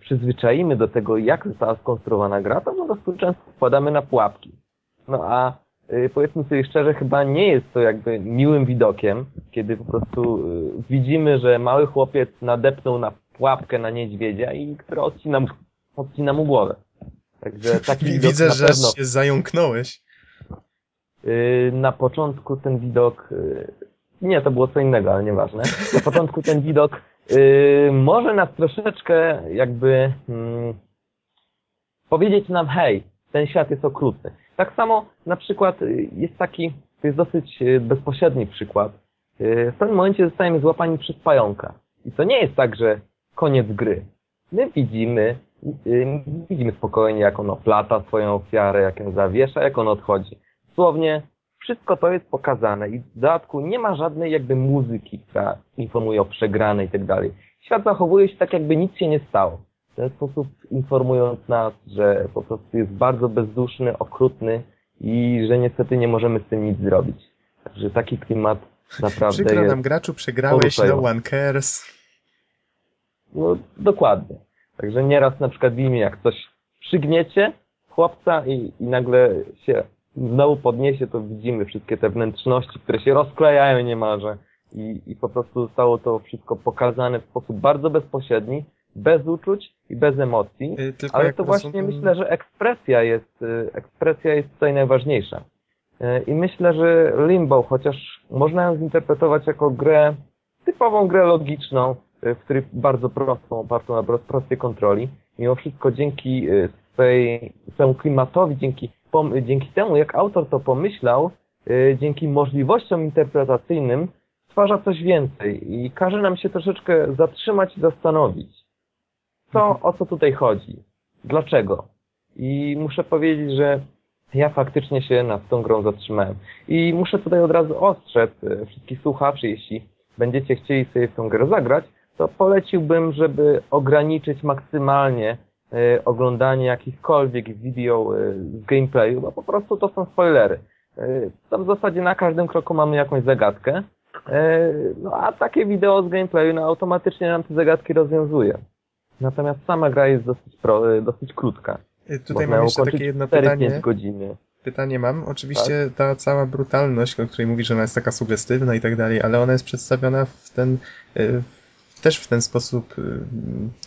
przyzwyczaimy do tego, jak została skonstruowana gra, to po prostu często wpadamy na pułapki. No a y, powiedzmy sobie szczerze, chyba nie jest to jakby miłym widokiem, kiedy po prostu y, widzimy, że mały chłopiec nadepnął na pułapkę na niedźwiedzia i który odcina mu, odcina mu głowę. Także taki widok Widzę, że pewno... się zająknąłeś. Y, na początku ten widok... Nie, to było co innego, ale nieważne. Na początku ten widok może nas troszeczkę jakby hmm, powiedzieć nam, hej, ten świat jest okrutny. Tak samo na przykład y, jest taki, to jest dosyć y, bezpośredni przykład. Y, w pewnym momencie zostajemy złapani przez pająka. I to nie jest tak, że koniec gry. My widzimy, widzimy spokojnie, jak on oplata swoją ofiarę, jak ją zawiesza, jak on odchodzi. Dosłownie wszystko to jest pokazane i w dodatku nie ma żadnej jakby muzyki, która informuje o przegranej i tak dalej. Świat zachowuje się tak, jakby nic się nie stało. W ten sposób informując nas, że po prostu jest bardzo bezduszny, okrutny i że niestety nie możemy z tym nic zrobić. Także taki klimat naprawdę Przykro nam graczu, przegrałeś, no one cares. No, dokładnie. Także nieraz na przykład widzimy, jak coś przygniecie chłopca i, i nagle się znowu podniesie, to widzimy wszystkie te wnętrzności, które się rozklejają niemalże i, i po prostu zostało to wszystko pokazane w sposób bardzo bezpośredni, bez uczuć i bez emocji, Y, Tylko ale to właśnie rozumiem- myślę, że ekspresja jest, y, ekspresja jest tutaj najważniejsza. Y, I myślę, że Limbo, chociaż można ją zinterpretować jako grę, typową grę logiczną, w której bardzo prostą, opartą na pro- prostej kontroli, mimo wszystko dzięki swej, swemu klimatowi, dzięki, pom- dzięki temu, jak autor to pomyślał, dzięki możliwościom interpretacyjnym, stwarza coś więcej i każe nam się troszeczkę zatrzymać i zastanowić, co, o co tutaj chodzi, dlaczego. I muszę powiedzieć, że ja faktycznie się nad tą grą zatrzymałem. I muszę tutaj od razu ostrzec e, wszystkich słuchaczy, jeśli będziecie chcieli sobie w tą grę zagrać, to poleciłbym, żeby ograniczyć maksymalnie e, oglądanie jakichkolwiek wideo e, z gameplayu, bo po prostu to są spoilery. E, Tam w zasadzie na każdym kroku mamy jakąś zagadkę, e, no a takie wideo z gameplayu no, automatycznie nam te zagadki rozwiązuje. Natomiast sama gra jest dosyć, pro, e, dosyć krótka. Y, Tutaj Można mam jeszcze takie jedno 4-5 pytanie. godziny. Pytanie mam. Oczywiście Tak. ta cała brutalność, o której mówisz, że ona jest taka sugestywna i tak dalej, ale ona jest przedstawiona w ten, y, też w ten sposób y,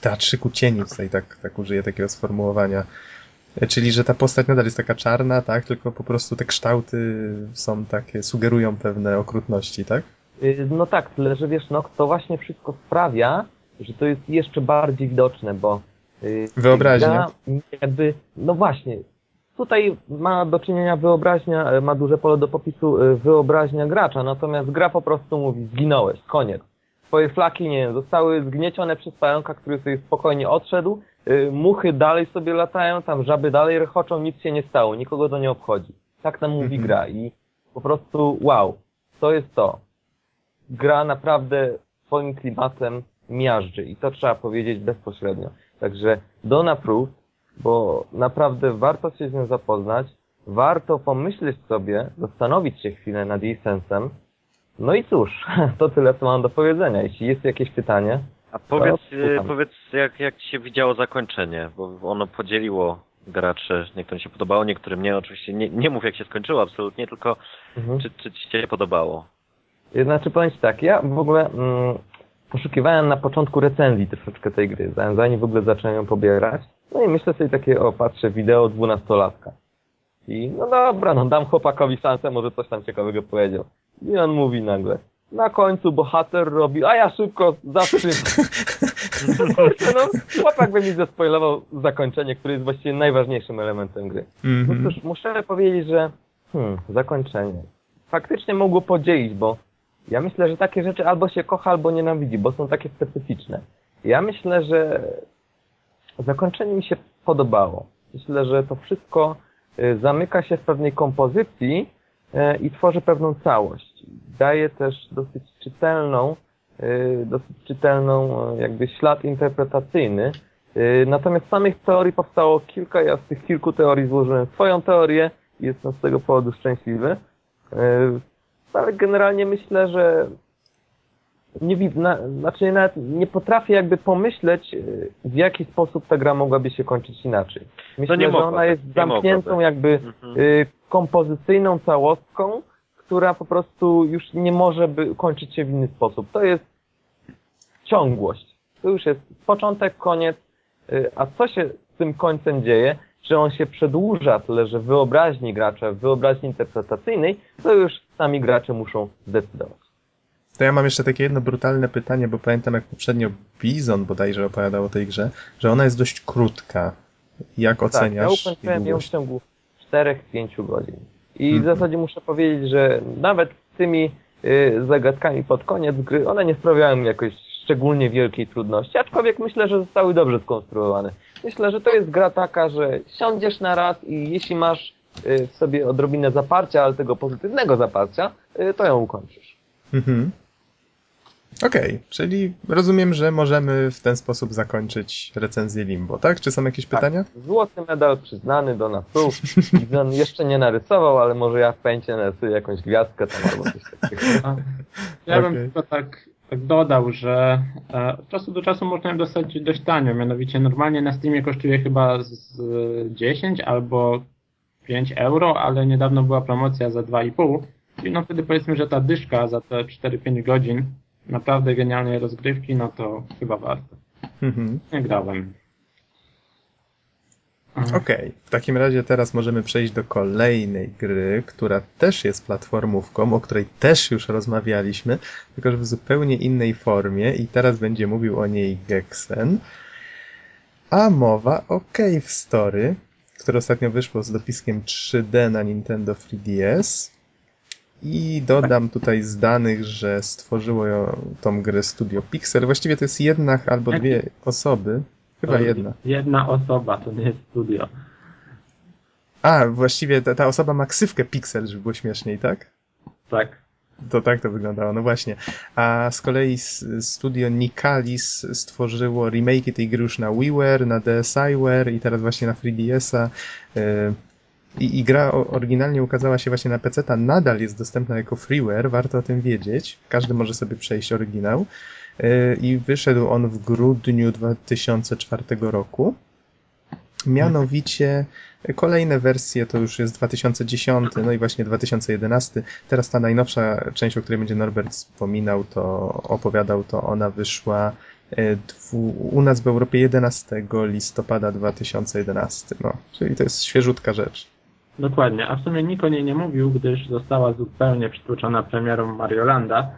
teatrzyku cieni, tutaj tak, tak użyję takiego sformułowania. Y, Czyli, że ta postać nadal jest taka czarna, tak? Tylko po prostu te kształty są takie, sugerują pewne okrutności, tak? Y, No tak, tyle że wiesz, no to właśnie wszystko sprawia, że to jest jeszcze bardziej widoczne, bo y, Wyobraźnia. jakby, no właśnie, tutaj ma do czynienia wyobraźnia, y, ma duże pole do popisu y, wyobraźnia gracza, natomiast gra po prostu mówi, zginąłeś, koniec. Twoje flaki, nie wiem, zostały zgniecione przez pająka, który sobie spokojnie odszedł, y, muchy dalej sobie latają, tam żaby dalej rechoczą, nic się nie stało, nikogo to nie obchodzi. Tak nam mówi Mhm. gra i po prostu wow, to jest to gra naprawdę swoim klimatem miażdży i to trzeba powiedzieć bezpośrednio. Także Dona Proof, bo naprawdę warto się z nią zapoznać, warto pomyśleć sobie, zastanowić się chwilę nad jej sensem. No i cóż, to tyle, co mam do powiedzenia. Jeśli jest jakieś pytanie, A powiedz, e, powiedz jak, jak ci się widziało zakończenie, bo ono podzieliło graczy, niektórym się podobało, niektórym nie. Oczywiście nie, nie mów jak się skończyło absolutnie, tylko mhm. czy, czy ci się podobało. Znaczy powiem Ci tak, ja w ogóle mm, poszukiwałem na początku recenzji troszeczkę tej gry, zanim, w ogóle zacząłem ją pobierać. No i myślę sobie takie, o patrzę, wideo dwunastolatka. I no dobra, no dam chłopakowi szansę, może coś tam ciekawego powiedział. I on mówi nagle, na końcu bohater robi, a ja szybko. Kurczę, no chłopak by mi zaspoilował zakończenie, które jest właściwie najważniejszym elementem gry. No Mhm. cóż, muszę powiedzieć, że hmm, zakończenie. Faktycznie mogło podzielić, bo ja myślę, że takie rzeczy albo się kocha, albo nienawidzi, bo są takie specyficzne. Ja myślę, że zakończenie mi się podobało. Myślę, że to wszystko y, zamyka się w pewnej kompozycji y, i tworzy pewną całość. Daje też dosyć czytelną, y, dosyć czytelną jakby ślad interpretacyjny. Natomiast samych teorii powstało kilka, ja z tych kilku teorii złożyłem swoją teorię i jestem z tego powodu szczęśliwy. Y, Ale generalnie myślę, że nie widzę, na, znaczy nawet nie potrafię jakby pomyśleć, y, w jaki sposób ta gra mogłaby się kończyć inaczej. Myślę, nie że ona jest zamkniętą jakby Mhm. y, kompozycyjną całostką, która po prostu już nie może by kończyć się w inny sposób. To jest ciągłość. To już jest początek, koniec. Y, A co się z tym końcem dzieje? Że on się przedłuża, tyle że wyobraźni gracza, w wyobraźni interpretacyjnej, to już sami gracze muszą zdecydować. To ja mam jeszcze takie jedno brutalne pytanie, bo pamiętam jak poprzednio Bizon bodajże opowiadał o tej grze, że ona jest dość krótka. Jak Tak, ja oceniasz jej ukończyłem ją w ciągu 4-5 godzin. I Mhm. w zasadzie muszę powiedzieć, że nawet z tymi y, zagadkami pod koniec gry, one nie sprawiały mi jakoś szczególnie wielkiej trudności, aczkolwiek myślę, że zostały dobrze skonstruowane. Myślę, że to jest gra taka, że siądziesz na raz i jeśli masz y, w sobie odrobinę zaparcia, ale tego pozytywnego zaparcia, y, to ją ukończysz. Mhm. Okej, okay, czyli rozumiem, że możemy w ten sposób zakończyć recenzję Limbo, tak? Czy są jakieś tak. pytania? Złoty medal przyznany do nasów. On jeszcze nie narysował, ale może ja w pęcie narysuję jakąś gwiazdkę tam albo coś takiego. Ja bym okay. tylko tak, tak dodał, że e, od czasu do czasu można ją dostać dość tanio, mianowicie normalnie na Steamie kosztuje chyba z 10 albo 5 euro, ale niedawno była promocja za 2,5 i no wtedy powiedzmy, że ta dyszka za te 4-5 godzin naprawdę genialnej rozgrywki, no to chyba warto. Mhm. Nie grałem. Okej, okay. w takim razie teraz możemy przejść do kolejnej gry, która też jest platformówką, o której też już rozmawialiśmy, tylko że w zupełnie innej formie i teraz będzie mówił o niej Gexen. A mowa o Cave Story, które ostatnio wyszło z dopiskiem 3D na Nintendo 3DS. I dodam tutaj z danych, że stworzyło tą grę Studio Pixel. Właściwie to jest jedna albo dwie osoby. Chyba jedna. Jedna osoba, to nie jest studio. A, właściwie ta, ta osoba ma ksywkę Pixel, żeby było śmieszniej, tak? Tak. To tak to wyglądało, no właśnie. A z kolei studio Nicalis stworzyło remake tej gry już na WiiWare, na DSiWare i teraz właśnie na 3DS-a. I, I, gra oryginalnie ukazała się właśnie na PC, ta nadal jest dostępna jako freeware, warto o tym wiedzieć. Każdy może sobie przejść oryginał. E, I wyszedł on w grudniu 2004 roku. Mianowicie kolejne wersje to już jest 2010, no i właśnie 2011. Teraz ta najnowsza część, o której będzie Norbert wspominał, to opowiadał, to ona wyszła e, u nas w Europie 11 listopada 2011. No, czyli to jest świeżutka rzecz. Dokładnie, a w sumie nikt o niej nie mówił, gdyż została zupełnie przytłoczona premierą Mariolanda,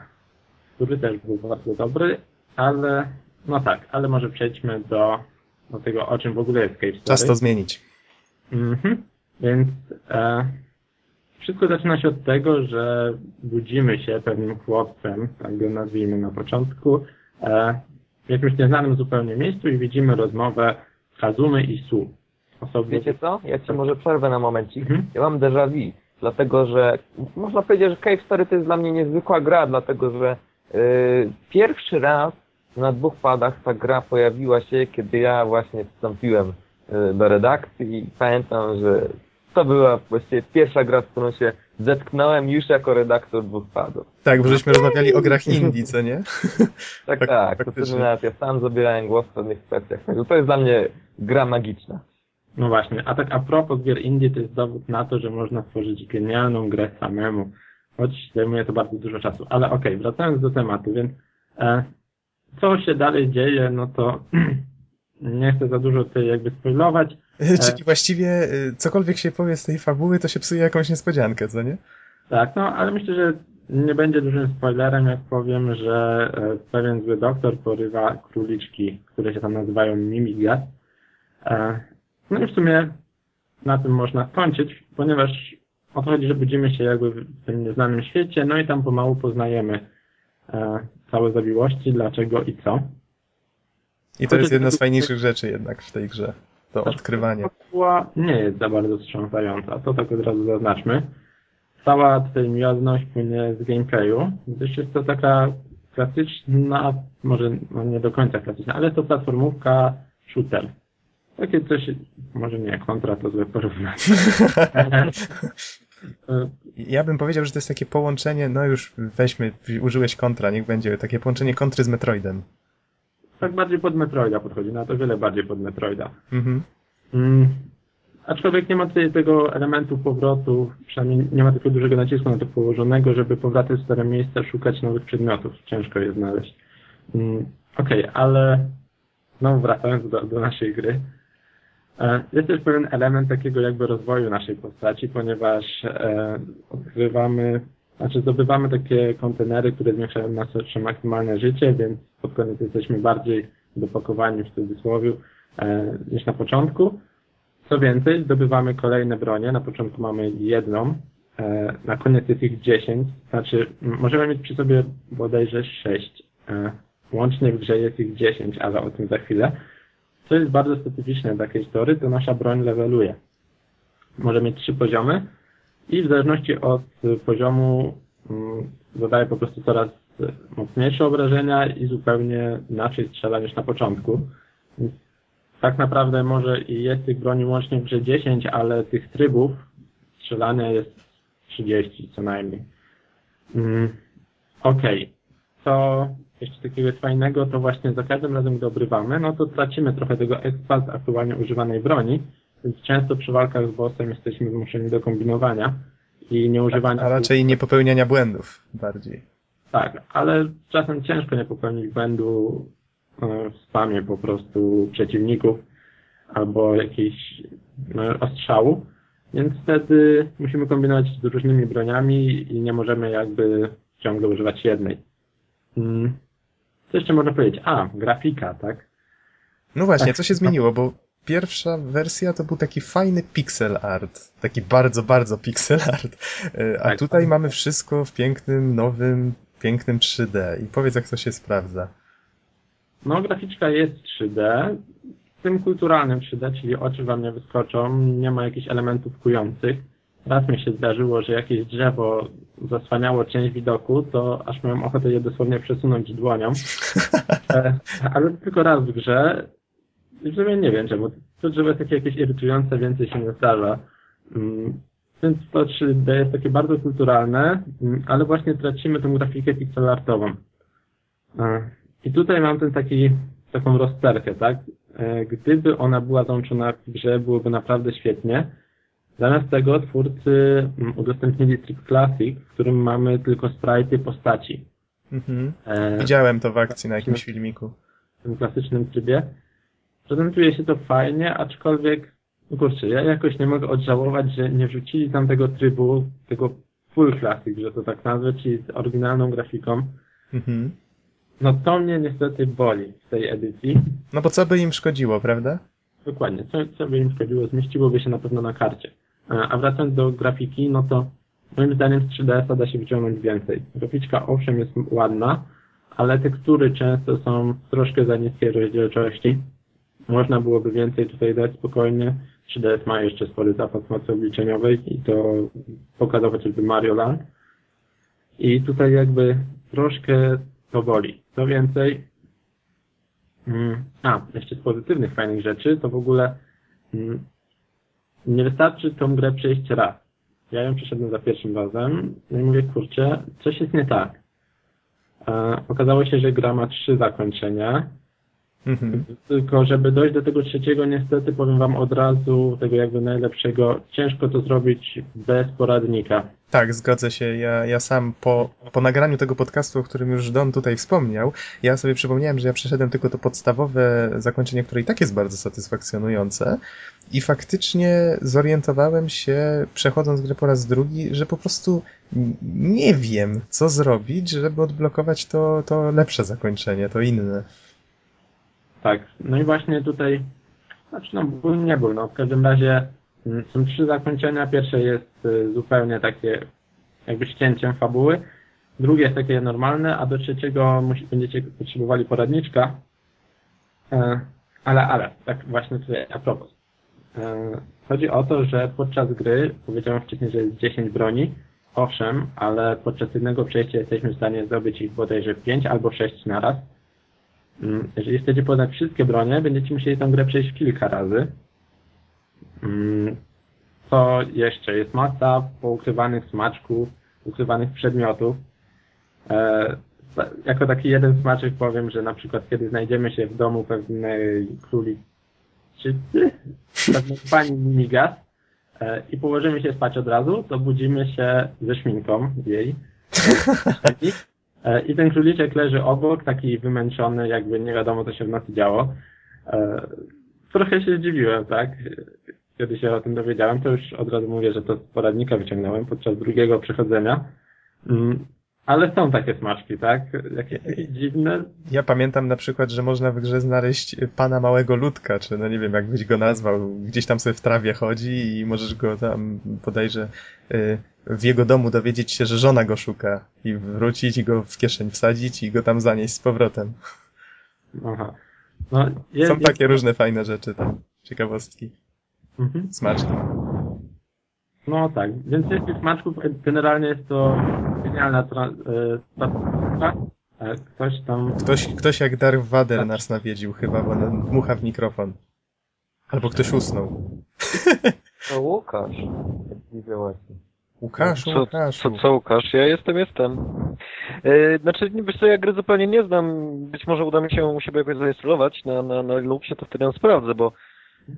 który też był bardzo dobry, ale no tak, ale może przejdźmy do, do tego, o czym w ogóle jest Cave Story. Czas to zmienić. Mhm. Więc e, wszystko zaczyna się od tego, że budzimy się pewnym chłopcem, tak go nazwijmy na początku, e, w jakimś nieznanym zupełnie miejscu i widzimy rozmowę Kazumy i Su. Osoby... Wiecie co? Ja ci może przerwę na momencik. Mhm. Ja mam déjà vu, dlatego że można powiedzieć, że Cave Story to jest dla mnie niezwykła gra, dlatego że pierwszy raz na dwóch padach ta gra pojawiła się, kiedy ja właśnie wstąpiłem yy, do redakcji i pamiętam, że to była właściwie pierwsza gra, z którą się zetknąłem już jako redaktor dwóch padów. Tak, bo żeśmy rozmawiali o grach indie, co nie? tak, tak. tak to wtedy nawet ja sam zabierałem głos w pewnych kwestiach. To jest dla mnie gra magiczna. No właśnie, a tak a propos gier indie, to jest dowód na to, że można stworzyć genialną grę samemu, choć zajmuje to bardzo dużo czasu. Ale okej, okay, wracając do tematu, więc e, co się dalej dzieje, no to nie chcę za dużo tutaj jakby spoilować. E, Czyli właściwie e, cokolwiek się powie z tej fabuły, to się psuje jakąś niespodziankę, co nie? Tak, no ale myślę, że nie będzie dużym spoilerem, jak powiem, że e, pewien zły doktor porywa króliczki, które się tam nazywają Mimigas. No i w sumie na tym można skończyć, ponieważ o to chodzi, że budzimy się jakby w tym nieznanym świecie, no i tam pomału poznajemy e, całe zawiłości, dlaczego i co. I to jest jedna z fajniejszych rzeczy jednak w tej grze, to odkrywanie. Fabuła nie jest za bardzo wstrząsająca, to tak od razu zaznaczmy. Cała tutaj miłosność płynie z gameplayu, gdyż jest to taka klasyczna, może no nie do końca klasyczna, ale to platformówka shooter. Takie coś, może nie, kontra to złe porównanie. Ja bym powiedział, że to jest takie połączenie, no już weźmy, użyłeś kontra, niech będzie takie połączenie kontry z Metroidem. Tak bardziej pod Metroida podchodzi, no to wiele bardziej pod Metroida. Mhm. Mm. Aczkolwiek nie ma tutaj tego elementu powrotu, przynajmniej nie ma takiego dużego nacisku na to położonego, żeby powraty w stare miejsca szukać nowych przedmiotów. Ciężko je znaleźć. Mm. Okej, okay, ale znowu wracając do, do naszej gry, jest też pewien element takiego jakby rozwoju naszej postaci, ponieważ e, odkrywamy, znaczy zdobywamy takie kontenery, które zwiększają nasze maksymalne życie, więc pod koniec jesteśmy bardziej dopakowani w cudzysłowie e, niż na początku. Co więcej, zdobywamy kolejne bronie. Na początku mamy jedną, e, na koniec jest ich 10, znaczy możemy mieć przy sobie bodajże 6. E, łącznie w grze jest ich 10, ale o tym za chwilę. Co jest bardzo specyficzne dla historii, to nasza broń leveluje. Może mieć trzy poziomy i w zależności od poziomu mm, dodaje po prostu coraz mocniejsze obrażenia i zupełnie inaczej strzela niż na początku. Więc tak naprawdę może i jest tych broni łącznie w grze 10, ale tych trybów strzelania jest 30 co najmniej. Mm, Okej. Okay. Co jeszcze takiego jest fajnego, to właśnie za każdym razem, gdy obrywamy, no to tracimy trochę tego expa z aktualnie używanej broni, więc często przy walkach z bossem jesteśmy zmuszeni do kombinowania i nie używania... A raczej nie popełniania błędów bardziej. Tak, ale czasem ciężko nie popełnić błędu e, w spamie po prostu przeciwników albo jakiejś no, ostrzału, więc wtedy musimy kombinować z różnymi broniami i nie możemy jakby ciągle używać jednej. Co jeszcze można powiedzieć? A, grafika, tak? No właśnie, tak. co się zmieniło, bo pierwsza wersja to był taki fajny pixel art. Taki bardzo, bardzo pixel art. E, a tak, tutaj tak. mamy wszystko w pięknym, nowym, pięknym 3D. I powiedz, jak to się sprawdza. No, graficzka jest 3D. W tym kulturalnym 3D, czyli oczy wam nie wyskoczą, nie ma jakichś elementów kujących. Raz mi się zdarzyło, że jakieś drzewo zasłaniało część widoku, to aż miałem ochotę je dosłownie przesunąć dłonią. E, ale tylko raz w grze. I w sumie nie wiem czemu. To drzewo jest takie jakieś irytujące, więcej się nie zdarza. Mm, więc to 3D jest takie bardzo kulturalne, mm, ale właśnie tracimy tą grafikę pixelartową. E, I tutaj mam ten taki, taką rozterkę, tak? E, gdyby ona była załączona w grze, byłoby naprawdę świetnie. Zamiast tego twórcy mm, udostępnili Strip Classic, w którym mamy tylko sprite'y postaci. Mhm. E, Widziałem to w akcji na jakimś filmiku. W tym klasycznym trybie. Prezentuje się to fajnie, aczkolwiek, no kurczę, ja jakoś nie mogę odżałować, że nie wrzucili tam tego trybu, tego full classic, że to tak nazwę, czyli z oryginalną grafiką. Mhm. No to mnie niestety boli w tej edycji. No bo co by im szkodziło, prawda? Dokładnie, co, co by im szkodziło, zmieściłoby się na pewno na karcie. A wracając do grafiki, no to moim zdaniem z 3DS-a da się wyciągnąć więcej. Graficzka owszem jest ładna, ale tekstury często są troszkę za niskiej rozdzielczości. Można byłoby więcej tutaj dać spokojnie. 3DS ma jeszcze spory zapas mocy obliczeniowej i to pokazał chociażby Mario Land. I tutaj jakby troszkę to boli. Co więcej, mm, a, jeszcze z pozytywnych, fajnych rzeczy, to w ogóle mm, nie wystarczy tą grę przejść raz. Ja ją przeszedłem za pierwszym razem no i mówię, kurczę, coś jest nie tak. E, okazało się, że gra ma trzy zakończenia. Mhm. Tylko żeby dojść do tego trzeciego, niestety powiem wam od razu, tego jakby najlepszego, ciężko to zrobić bez poradnika. Tak, zgodzę się. Ja, ja sam po, po nagraniu tego podcastu, o którym już Don tutaj wspomniał, ja sobie przypomniałem, że ja przeszedłem tylko to podstawowe zakończenie, które i tak jest bardzo satysfakcjonujące i faktycznie zorientowałem się, przechodząc grę po raz drugi, że po prostu nie wiem, co zrobić, żeby odblokować to, to lepsze zakończenie, to inne. Tak, no i właśnie tutaj, znaczy no ból nie ból, no w każdym razie mm, są trzy zakończenia. Pierwsze jest y, zupełnie takie jakby ścięciem fabuły. Drugie jest takie normalne, a do trzeciego musi, będziecie potrzebowali poradniczka. E, ale, ale, tak właśnie tutaj a propos. E, chodzi o to, że podczas gry, powiedziałem wcześniej, że jest 10 broni, owszem, ale podczas jednego przejścia jesteśmy w stanie zdobyć ich bodajże 5 albo 6 naraz. Mm, jeżeli chcecie poznać wszystkie bronie, będziecie musieli tę grę przejść kilka razy. Mm, co jeszcze? Jest masa poukrywanych smaczków, ukrywanych przedmiotów. E, jako taki jeden smaczek powiem, że na przykład kiedy znajdziemy się w domu pewnej króliczycy, pewnej pani Mimigas e, i położymy się spać od razu, to budzimy się ze szminką jej. E, I ten króliczek leży obok, taki wymęczony, jakby nie wiadomo co się w nocy działo. E, trochę się zdziwiłem, tak? Kiedy się o tym dowiedziałem, to już od razu mówię, że to z poradnika wyciągnąłem podczas drugiego przechodzenia. Ale są takie smaczki, tak? Jakieś dziwne. Ja pamiętam na przykład, że można w grze znaleźć pana małego ludka, czy no nie wiem, jak byś go nazwał. Gdzieś tam sobie w trawie chodzi i możesz go tam podejrzę y, w jego domu dowiedzieć się, że żona go szuka i wrócić i go w kieszeń wsadzić i go tam zanieść z powrotem. Aha. No, jest, Są takie różne fajne rzeczy tam, ciekawostki. Mhm. Smaczki. No tak, więc tych smaczków generalnie jest to genialna transformacja. E, ktoś tam... Ktoś, ktoś jak Darth Vader tak. nas nawiedził chyba, bo dmucha w mikrofon. Albo ktoś usnął. To Łukasz. Widzę właśnie. Łukaszu, co, Łukaszu. Co, co Łukasz? Ja jestem, jestem. Yy, znaczy, wiesz co, ja gry zupełnie nie znam. Być może uda mi się u siebie jakoś zainstalować na, na, na Linuxie, to wtedy ją sprawdzę, bo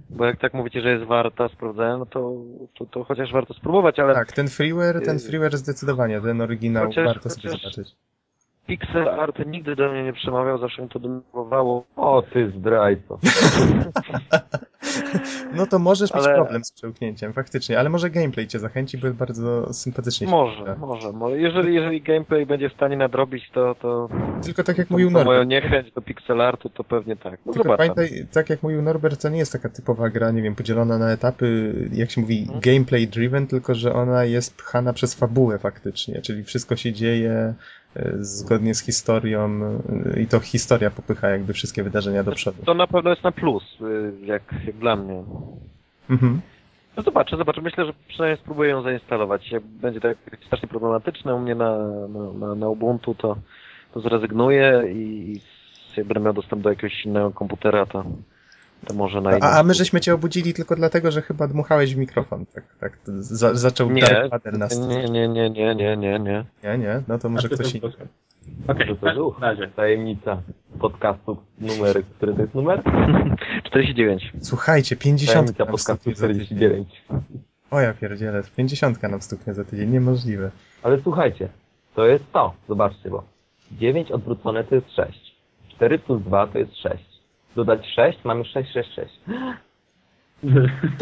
bo jak tak mówicie, że jest warta, sprawdzałem, no to, to, to chociaż warto spróbować, ale... Tak, ten freeware, ten freeware zdecydowanie, ten oryginał chociaż, warto sobie zobaczyć. Pixel art nigdy do mnie nie przemawiał, zawsze mi to denerwowało. O, ty zdrajco. no to możesz ale... mieć problem z przełknięciem, faktycznie, ale może gameplay cię zachęci, bo jest bardzo sympatycznie. Może, może, może. Jeżeli, jeżeli gameplay będzie w stanie nadrobić, to... to Tylko tak jak to, mówił Norbert. moją niechęć do pixel artu, to pewnie tak. No Tylko pamiętaj, tak jak mówił Norbert, to nie jest taka typowa gra, nie wiem, podzielona na etapy, jak się mówi, hmm? gameplay driven, tylko że ona jest pchana przez fabułę faktycznie, czyli wszystko się dzieje zgodnie z historią e, i to historia popycha jakby wszystkie wydarzenia do przodu. To na pewno jest na plus, e, jak, jak dla mnie. Mhm. No zobaczę, zobaczę. Myślę, że przynajmniej spróbuję ją zainstalować. Jak będzie to strasznie problematyczne u mnie na, na, na, na Ubuntu, to, to zrezygnuję i, i jak będę miał dostęp do jakiegoś innego komputera, to, to może na a, a my żeśmy cię obudzili tylko dlatego, że chyba dmuchałeś w mikrofon. Tak, tak za, zaczął nie, Dark nas. Nie, nie, nie, nie, nie, nie, nie. Nie, nie, no to może ktoś inny. Okej, okay, to razie tajemnica podcastu numer, który to jest numer? 49. Słuchajcie, 50 Tajemnica podcastu 49. O ja pierdzielę, 50 nam stuknie za tydzień, niemożliwe. Ale słuchajcie, to jest to, zobaczcie, bo 9 odwrócone to jest 6. 4 plus 2 to jest 6 dodać 6, mamy 6, 6, 6.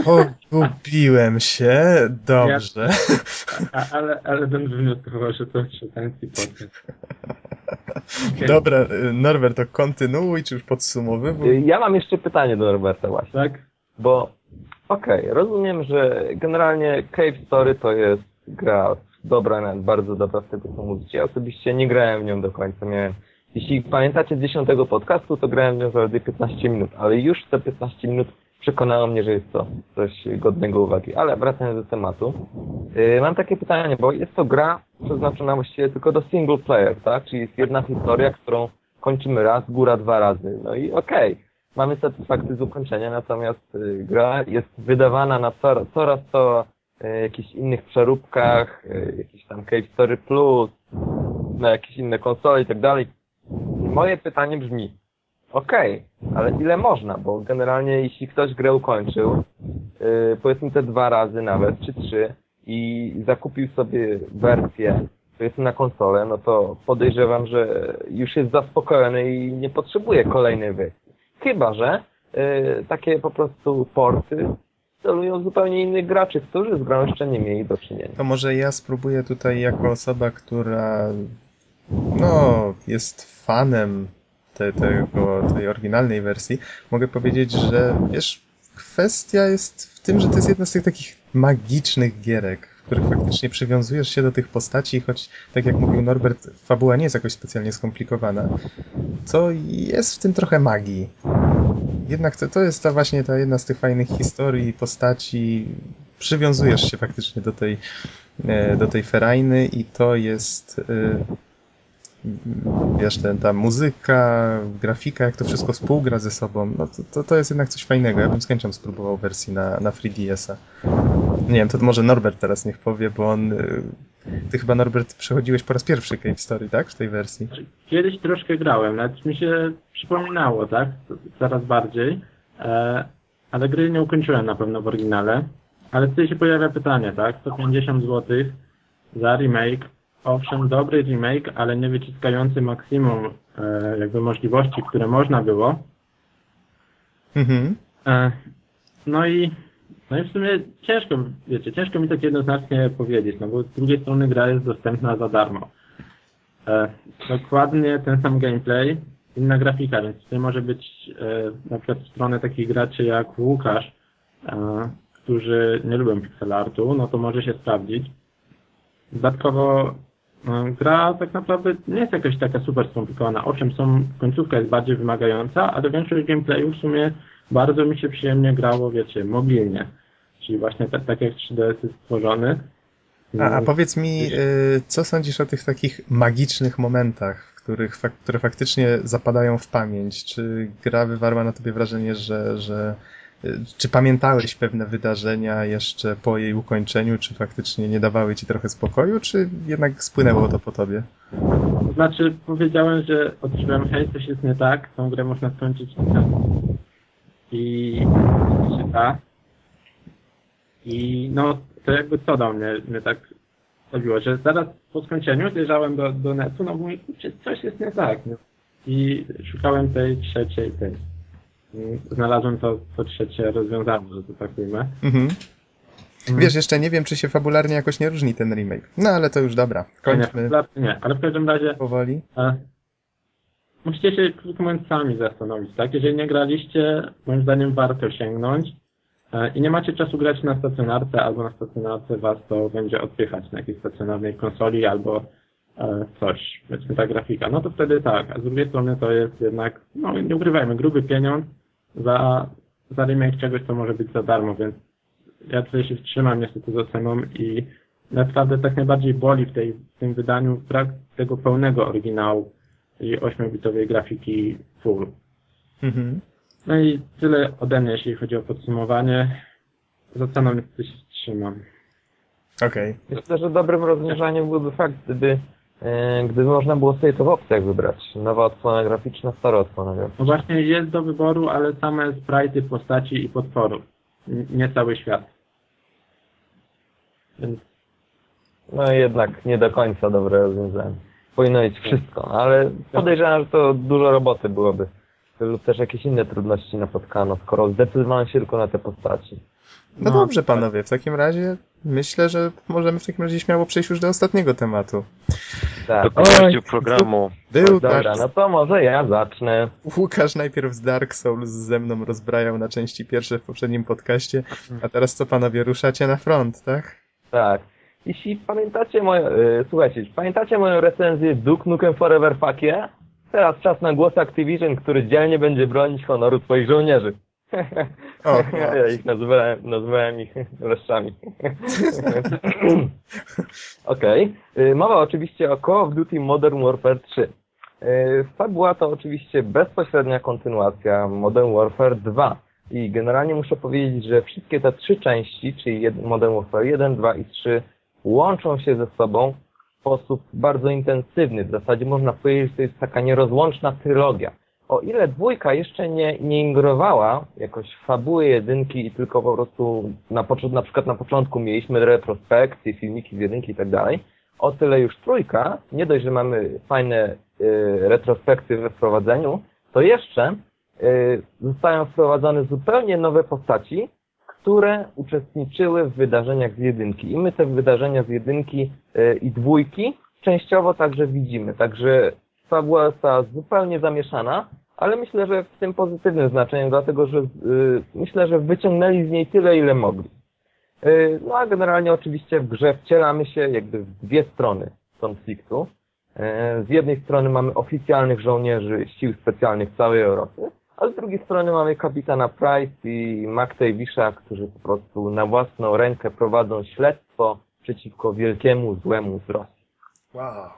Pogubiłem się, dobrze. Ja, ale, ale będę wnioskował, że to czytański podcast. Okay. Dobra, Norbert, to kontynuuj, czy już podsumowywuj? Ja mam jeszcze pytanie do Norberta właśnie. Tak? Bo, okej, okay, rozumiem, że generalnie Cave Story to jest gra dobra, bardzo dobra z tego co mówicie. Ja osobiście nie grałem w nią do końca, miałem jeśli pamiętacie z dziesiątego podcastu, to grałem w nią zaledwie 15 minut, ale już te 15 minut przekonało mnie, że jest to coś godnego uwagi. Ale wracając do tematu, yy, mam takie pytanie, bo jest to gra przeznaczona właściwie tylko do single player, tak? Czyli jest jedna historia, którą kończymy raz, góra dwa razy. No i okej, okay, mamy satysfakcję z ukończenia, natomiast yy, gra jest wydawana na coraz, coraz to yy, jakichś innych przeróbkach, yy, jakiś tam Cave Story Plus, na jakieś inne konsole i tak dalej moje pytanie brzmi, okej, okay, ale ile można? Bo generalnie jeśli ktoś grę ukończył, yy, powiedzmy te dwa razy nawet, czy trzy, i zakupił sobie wersję, powiedzmy na konsolę, no to podejrzewam, że już jest zaspokojony i nie potrzebuje kolejnej wersji. Chyba, że yy, takie po prostu porty celują zupełnie innych graczy, którzy z grą jeszcze nie mieli do czynienia. To może ja spróbuję tutaj jako osoba, która no, jest fanem te, tego, tej oryginalnej wersji, mogę powiedzieć, że wiesz, kwestia jest w tym, że to jest jedna z tych takich magicznych gierek, w których faktycznie przywiązujesz się do tych postaci, choć tak jak mówił Norbert, fabuła nie jest jakoś specjalnie skomplikowana, to jest w tym trochę magii. Jednak to, to jest ta właśnie ta jedna z tych fajnych historii, postaci, przywiązujesz się faktycznie do tej, e, do tej ferajny i to jest e, wiesz, ten, ta muzyka, grafika, jak to wszystko współgra ze sobą, no to, to, to jest jednak coś fajnego. Ja bym z chęcią spróbował wersji na, na 3DS-a. Nie wiem, to może Norbert teraz niech powie, bo on... Y, ty chyba, Norbert, przechodziłeś po raz pierwszy Cave Story, tak? W tej wersji. Kiedyś troszkę grałem, nawet mi się przypominało, tak? Coraz bardziej. E, ale gry nie ukończyłem na pewno w oryginale. Ale tutaj się pojawia pytanie, tak? 150 zł za remake owszem, dobry remake, ale nie wyciskający maksimum e, jakby możliwości, które można było. Mhm. E, no i no i w sumie ciężko, wiecie, ciężko mi tak jednoznacznie powiedzieć, no bo z drugiej strony gra jest dostępna za darmo. E, dokładnie ten sam gameplay, inna grafika, więc tutaj może być e, na przykład w stronę takich graczy jak Łukasz, e, którzy nie lubią pixel artu, no to może się sprawdzić. Dodatkowo gra tak naprawdę nie jest jakaś taka super skomplikowana. Owszem, są, końcówka jest bardziej wymagająca, ale większość gameplayu w sumie bardzo mi się przyjemnie grało, wiecie, mobilnie. czyli właśnie tak, tak jak 3DS jest stworzony. A, a powiedz mi, y, co sądzisz o tych takich magicznych momentach, których, które faktycznie zapadają w pamięć? Czy gra wywarła na tobie wrażenie, że, że czy pamiętałeś pewne wydarzenia jeszcze po jej ukończeniu, czy faktycznie nie dawały ci trochę spokoju, czy jednak spłynęło to po tobie? To znaczy, powiedziałem, że odczułem, hej, coś jest nie tak, tą grę można skończyć i czyta. I no, to jakby co do mnie, mnie tak robiło, że zaraz po skończeniu zjeżdżałem do, do netu, no mówię, czy coś jest nie tak. No. I szukałem tej trzeciej tej. Znalazłem to, to trzecie rozwiązanie, że to tak ujmę. Mhm. Mm. Wiesz, jeszcze nie wiem, czy się fabularnie jakoś nie różni ten remake. No ale to już dobra. Kończmy. Nie, nie ale w każdym razie. Powoli. E, musicie się krótko mówiąc sami zastanowić, tak? Jeżeli nie graliście, moim zdaniem warto sięgnąć. E, i nie macie czasu grać na stacjonarce, albo na stacjonarce was to będzie odpychać na jakiejś stacjonarnej konsoli, albo e, coś, powiedzmy ta grafika, no to wtedy tak, a z drugiej strony to jest jednak, no nie ukrywajmy, gruby pieniądz za, za remake czegoś, co może być za darmo, więc ja tutaj się wstrzymam niestety z oceną i naprawdę tak najbardziej boli w, tej, w tym wydaniu brak tego pełnego oryginału, czyli 8-bitowej grafiki full. Mhm. No i tyle ode mnie, jeśli chodzi o podsumowanie. Za ceną niestety się wstrzymam. Okej. Okay. Myślę, że dobrym rozwiązaniem byłby fakt, gdyby, gdyby można było sobie to w opcjach wybrać. Nowa odsłona graficzna, stara odsłona graficzna. No właśnie jest do wyboru, ale same sprite postaci i potworów. Nie cały świat. Więc... No jednak nie do końca dobre rozwiązanie. Powinno być wszystko, ale podejrzewam, że to dużo roboty byłoby lub też jakieś inne trudności napotkano, skoro zdecydowano się tylko na te postaci. No, no dobrze, panowie, w takim razie myślę, że możemy w takim razie śmiało przejść już do ostatniego tematu. Tak. Do Oj, programu. Był Dobra, no to może ja zacznę. Łukasz najpierw z Dark Souls ze mną rozbrajał na części pierwsze w poprzednim podcaście, a teraz co panowie, ruszacie na front, tak? Tak. Jeśli pamiętacie moją, yy, słuchajcie, pamiętacie moją recenzję Duke Nukem Forever Fakie? Teraz czas na głos Activision, który dzielnie będzie bronić honoru swoich żołnierzy. O, ja ich nazywałem, nazywałem ich leszczami. Okej. Okay. Mowa oczywiście o Call of Duty Modern Warfare 3. Y, fabuła to oczywiście bezpośrednia kontynuacja Modern Warfare 2. I generalnie muszę powiedzieć, że wszystkie te trzy części, czyli Modern Warfare 1, 2 i 3 łączą się ze sobą sposób bardzo intensywny. W zasadzie można powiedzieć, że to jest taka nierozłączna trylogia. O ile dwójka jeszcze nie, nie ingerowała jakoś w fabuły jedynki i tylko po prostu na, na przykład na początku mieliśmy retrospekcje, filmiki z jedynki i tak dalej, o tyle już trójka, nie dość, że mamy fajne y, retrospekcje we wprowadzeniu, to jeszcze y, zostają wprowadzone zupełnie nowe postaci, które uczestniczyły w wydarzeniach z jedynki. I my te wydarzenia z jedynki e, i dwójki częściowo także widzimy. Także fabuła została zupełnie zamieszana, ale myślę, że w tym pozytywnym znaczeniu, dlatego że yy, myślę, że wyciągnęli z niej tyle, ile mogli. Yy, no a generalnie oczywiście w grze wcielamy się jakby w dwie strony konfliktu. Yy, z jednej strony mamy oficjalnych żołnierzy sił specjalnych całej Europy, a z drugiej strony mamy kapitana Price i McTavisha, którzy po prostu na własną rękę prowadzą śledztwo przeciwko wielkiemu złemu z Rosji. Wow.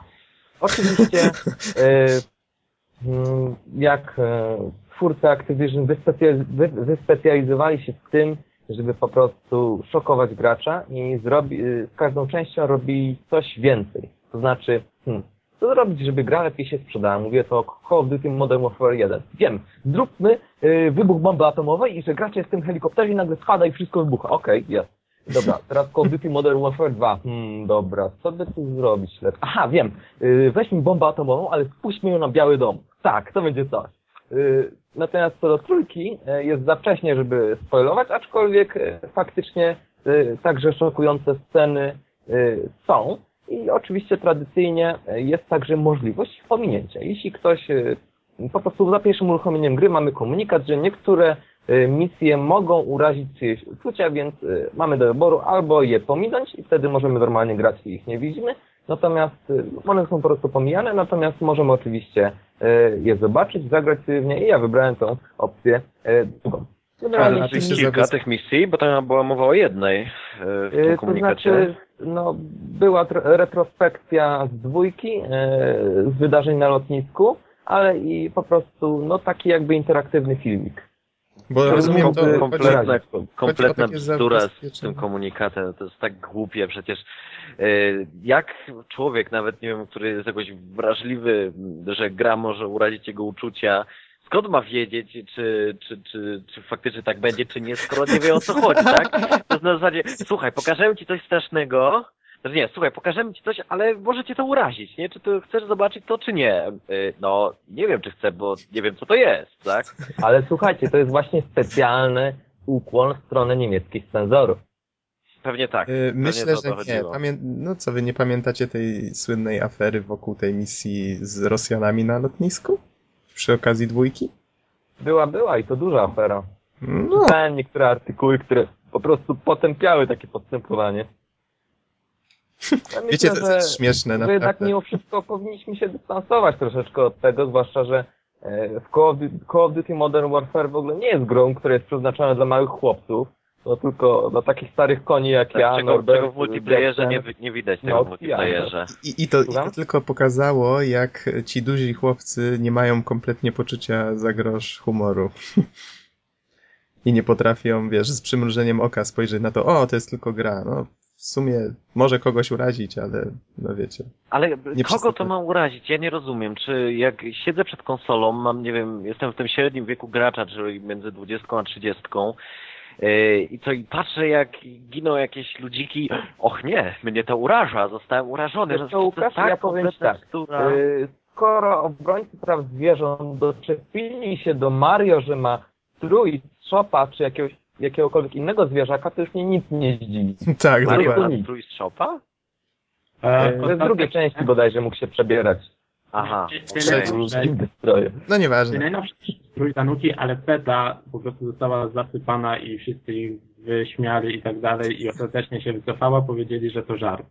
Oczywiście, jak e, twórcy Activision wyspecjalizowali się w tym, żeby po prostu szokować gracza i zrobi, e, z każdą częścią robi coś więcej. To znaczy, hmm, co zrobić, żeby gra lepiej się sprzedała? Mówię to o Call of Duty Modern Warfare 1. Wiem, zróbmy yy, wybuch bomby atomowej i że gracz jest w tym helikopterze i nagle spada i wszystko wybucha. Okej, okay, jest. Dobra, teraz Call of Duty Modern Warfare 2. Hmm, dobra, co by tu zrobić lepiej? Aha, wiem. Yy, weźmy bombę atomową, ale spuśćmy ją na Biały Dom. Tak, to będzie coś. Yy, natomiast co do trójki, yy, jest za wcześnie, żeby spoilować, aczkolwiek yy, faktycznie także szokujące sceny są. I oczywiście tradycyjnie jest także możliwość pominięcia. Jeśli ktoś po prostu za pierwszym uruchomieniem gry mamy komunikat, że niektóre misje mogą urazić czyjeś uczucia, więc mamy do wyboru albo je pominąć i wtedy możemy normalnie grać i ich nie widzimy, natomiast one są po prostu pomijane, natomiast możemy oczywiście je zobaczyć, zagrać sobie w nie i ja wybrałem tą opcję drugą. Ale to kilka tych misji, bo tam była mowa o jednej w tym komunikacie. To znaczy, no, była retrospekcja z dwójki, z wydarzeń na lotnisku, ale i po prostu no taki jakby interaktywny filmik. Bo rozumiem, to kompletna, kompletna bzdura z tym komunikatem. To jest tak głupie przecież. Jak człowiek, nawet nie wiem, który jest jakoś wrażliwy, że gra może urazić jego uczucia, skąd ma wiedzieć, czy, czy, czy, czy faktycznie tak będzie, czy nie, skoro nie wie o co chodzi, tak? To jest na zasadzie, słuchaj, pokażemy ci coś strasznego, znaczy nie, słuchaj, pokażemy ci coś, ale może cię to urazić, nie? Czy ty chcesz zobaczyć to, czy nie? Y, no, nie wiem, czy chcę, bo nie wiem, co to jest, tak? Ale słuchajcie, to jest właśnie specjalny ukłon w stronę niemieckich cenzorów. Pewnie tak. Yy, myślę, że nie. Pamię no co, wy nie pamiętacie tej słynnej afery wokół tej misji z Rosjanami na lotnisku? Przy okazji dwójki? Była, była i to duża afera. No. Czytałem niektóre artykuły, które po prostu potępiały takie postępowanie. Ja Wiecie, myślę, to jest śmieszne naprawdę. jednak mimo wszystko powinniśmy się dystansować troszeczkę od tego, zwłaszcza, że e, w Call of, Call of Duty Modern Warfare w ogóle nie jest grą, która jest przeznaczona dla małych chłopców, no tylko dla takich starych koni jak tak, ja, czego, Norbert, czego w multiplayerze nie, nie widać tego no, w multiplayerze. I, i, to, I to tylko pokazało, jak ci duzi chłopcy nie mają kompletnie poczucia za grosz humoru. I nie potrafią, wiesz, z przymrużeniem oka spojrzeć na to, o, to jest tylko gra. No, w sumie może kogoś urazić, ale no wiecie. Ale kogo to ma urazić? Ja nie rozumiem. Czy jak siedzę przed konsolą, mam, nie wiem, jestem w tym średnim wieku gracza, czyli między 20 a 30 yy, i co, i patrzę jak giną jakieś ludziki, och nie, mnie to uraża, zostałem urażony. To, to Łukasz, tak, ja powiem tak, yy, skoro obrońcy praw zwierząt doczepili się do Mario, że ma strój, szopa czy jakiegoś jakiegokolwiek innego zwierzaka, to już mnie nic nie zdziwi. Tak, Mario dokładnie. Mario Shopa? E, w drugiej części bodajże mógł się przebierać. Aha. Okay. No nieważne. Najnowszy strój Tanuki, ale Peta po prostu została zasypana i wszyscy ich wyśmiali i tak dalej i ostatecznie się wycofała, powiedzieli, że to żart.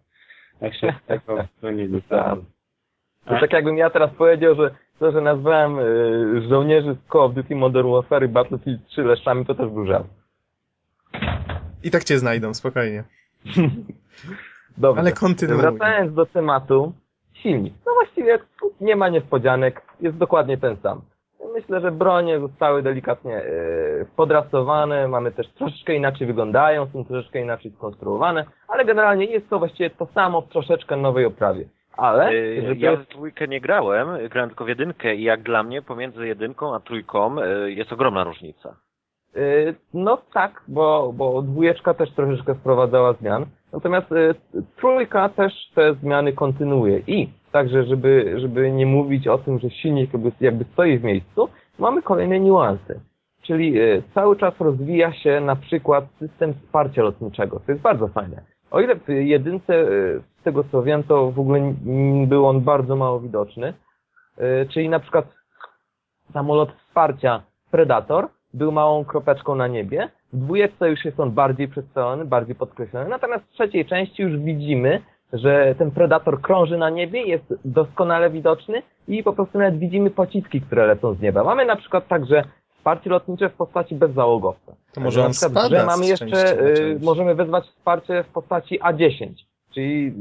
Tak się tego bronili. To tak jakbym ja teraz powiedział, że to, że nazwałem y, żołnierzy z Call of Duty Modern Warfare i Battlefield 3 leszczami, to też był żart. I tak cię znajdą, spokojnie. Dobrze. Ale kontynuuj. Wracając do tematu, silnik. No właściwie nie ma niespodzianek, jest dokładnie ten sam. Myślę, że bronie zostały delikatnie yy, podrasowane, mamy też troszeczkę inaczej wyglądają, są troszeczkę inaczej skonstruowane, ale generalnie jest to właściwie to samo w troszeczkę nowej oprawie. Ale... Yy, ja w dwójkę nie grałem, grałem tylko w jedynkę i jak dla mnie pomiędzy jedynką a trójką yy, jest ogromna różnica. Y, no tak, bo, bo dwójeczka też troszeczkę wprowadzała zmian. Natomiast y, trójka też te zmiany kontynuuje. I także, żeby, żeby nie mówić o tym, że silnik jakby, jakby stoi w miejscu, mamy kolejne niuanse. Czyli y, cały czas rozwija się na przykład system wsparcia lotniczego. To jest bardzo fajne. O ile w jedynce, z tego co wiem, to w ogóle był on bardzo mało widoczny. Czyli na przykład samolot wsparcia Predator był małą kropeczką na niebie. W dwójeczce już jest on bardziej przedstawiony, bardziej podkreślony. Natomiast w trzeciej części już widzimy, że ten predator krąży na niebie, jest doskonale widoczny i po prostu nawet widzimy pociski, które lecą z nieba. Mamy na przykład także wsparcie lotnicze w postaci bezzałogowca. To może on spada że mamy jeszcze, y, możemy wezwać wsparcie w postaci A10, czyli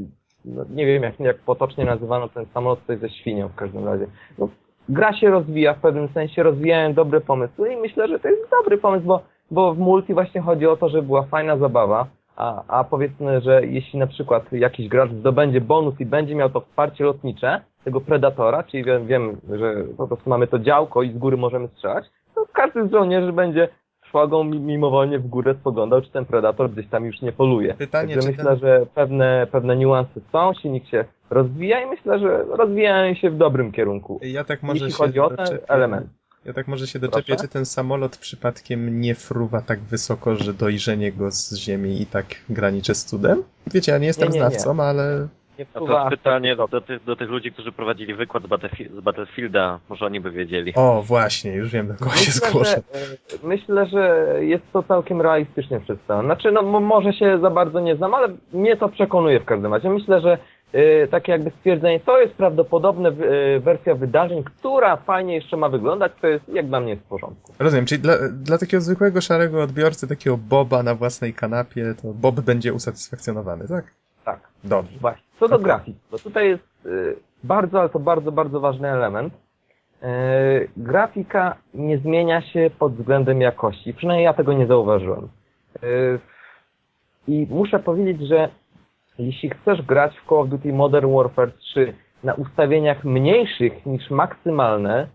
no, nie wiem jak, jak potocznie nazywano ten samolot tutaj ze świnią w każdym razie. No, gra się rozwija w pewnym sensie, rozwijają dobre pomysły i myślę, że to jest dobry pomysł, bo, bo w multi właśnie chodzi o to, żeby była fajna zabawa, a, a powiedzmy, że jeśli na przykład jakiś gracz zdobędzie bonus i będzie miał to wsparcie lotnicze, tego Predatora, czyli wiem, wiem że po prostu mamy to działko i z góry możemy strzelać, to każdy z żołnierzy będzie szłagą mimowolnie w górę spoglądał, czy ten Predator gdzieś tam już nie poluje. Pytanie, Także myślę, ten... że pewne, pewne niuanse są, silnik się rozwija i myślę, że rozwijają się w dobrym kierunku. Ja tak może jeśli chodzi o ten element. Ja tak może się doczepię, czy ten samolot przypadkiem nie fruwa tak wysoko, że dojrzenie go z ziemi i tak graniczy z cudem? Wiecie, ja nie jestem nie, nie, znawcą, nie. ale A to pytanie do, do, tych, do tych ludzi, którzy prowadzili wykład z Battlefielda, może oni by wiedzieli. O, właśnie, już wiem, do kogo myślę, się zgłoszę. Że, myślę, że jest to całkiem realistycznie przedstawione. Znaczy, no może się za bardzo nie znam, ale mnie to przekonuje w każdym razie. Myślę, że takie jakby stwierdzenie, to jest prawdopodobne yy, wersja wydarzeń, która fajnie jeszcze ma wyglądać, to jest jak dla mnie w porządku. Rozumiem, czyli dla, dla takiego zwykłego szarego odbiorcy, takiego Boba na własnej kanapie, to Bob będzie usatysfakcjonowany, tak? Tak. Dobrze. Właśnie. Co do okay. grafiki, bo tutaj jest yy, bardzo, ale to bardzo, bardzo ważny element. Grafika nie zmienia się pod względem jakości, przynajmniej ja tego nie zauważyłem. I muszę powiedzieć, że jeśli chcesz grać w Call of Duty Modern Warfare 3 na ustawieniach mniejszych niż maksymalne,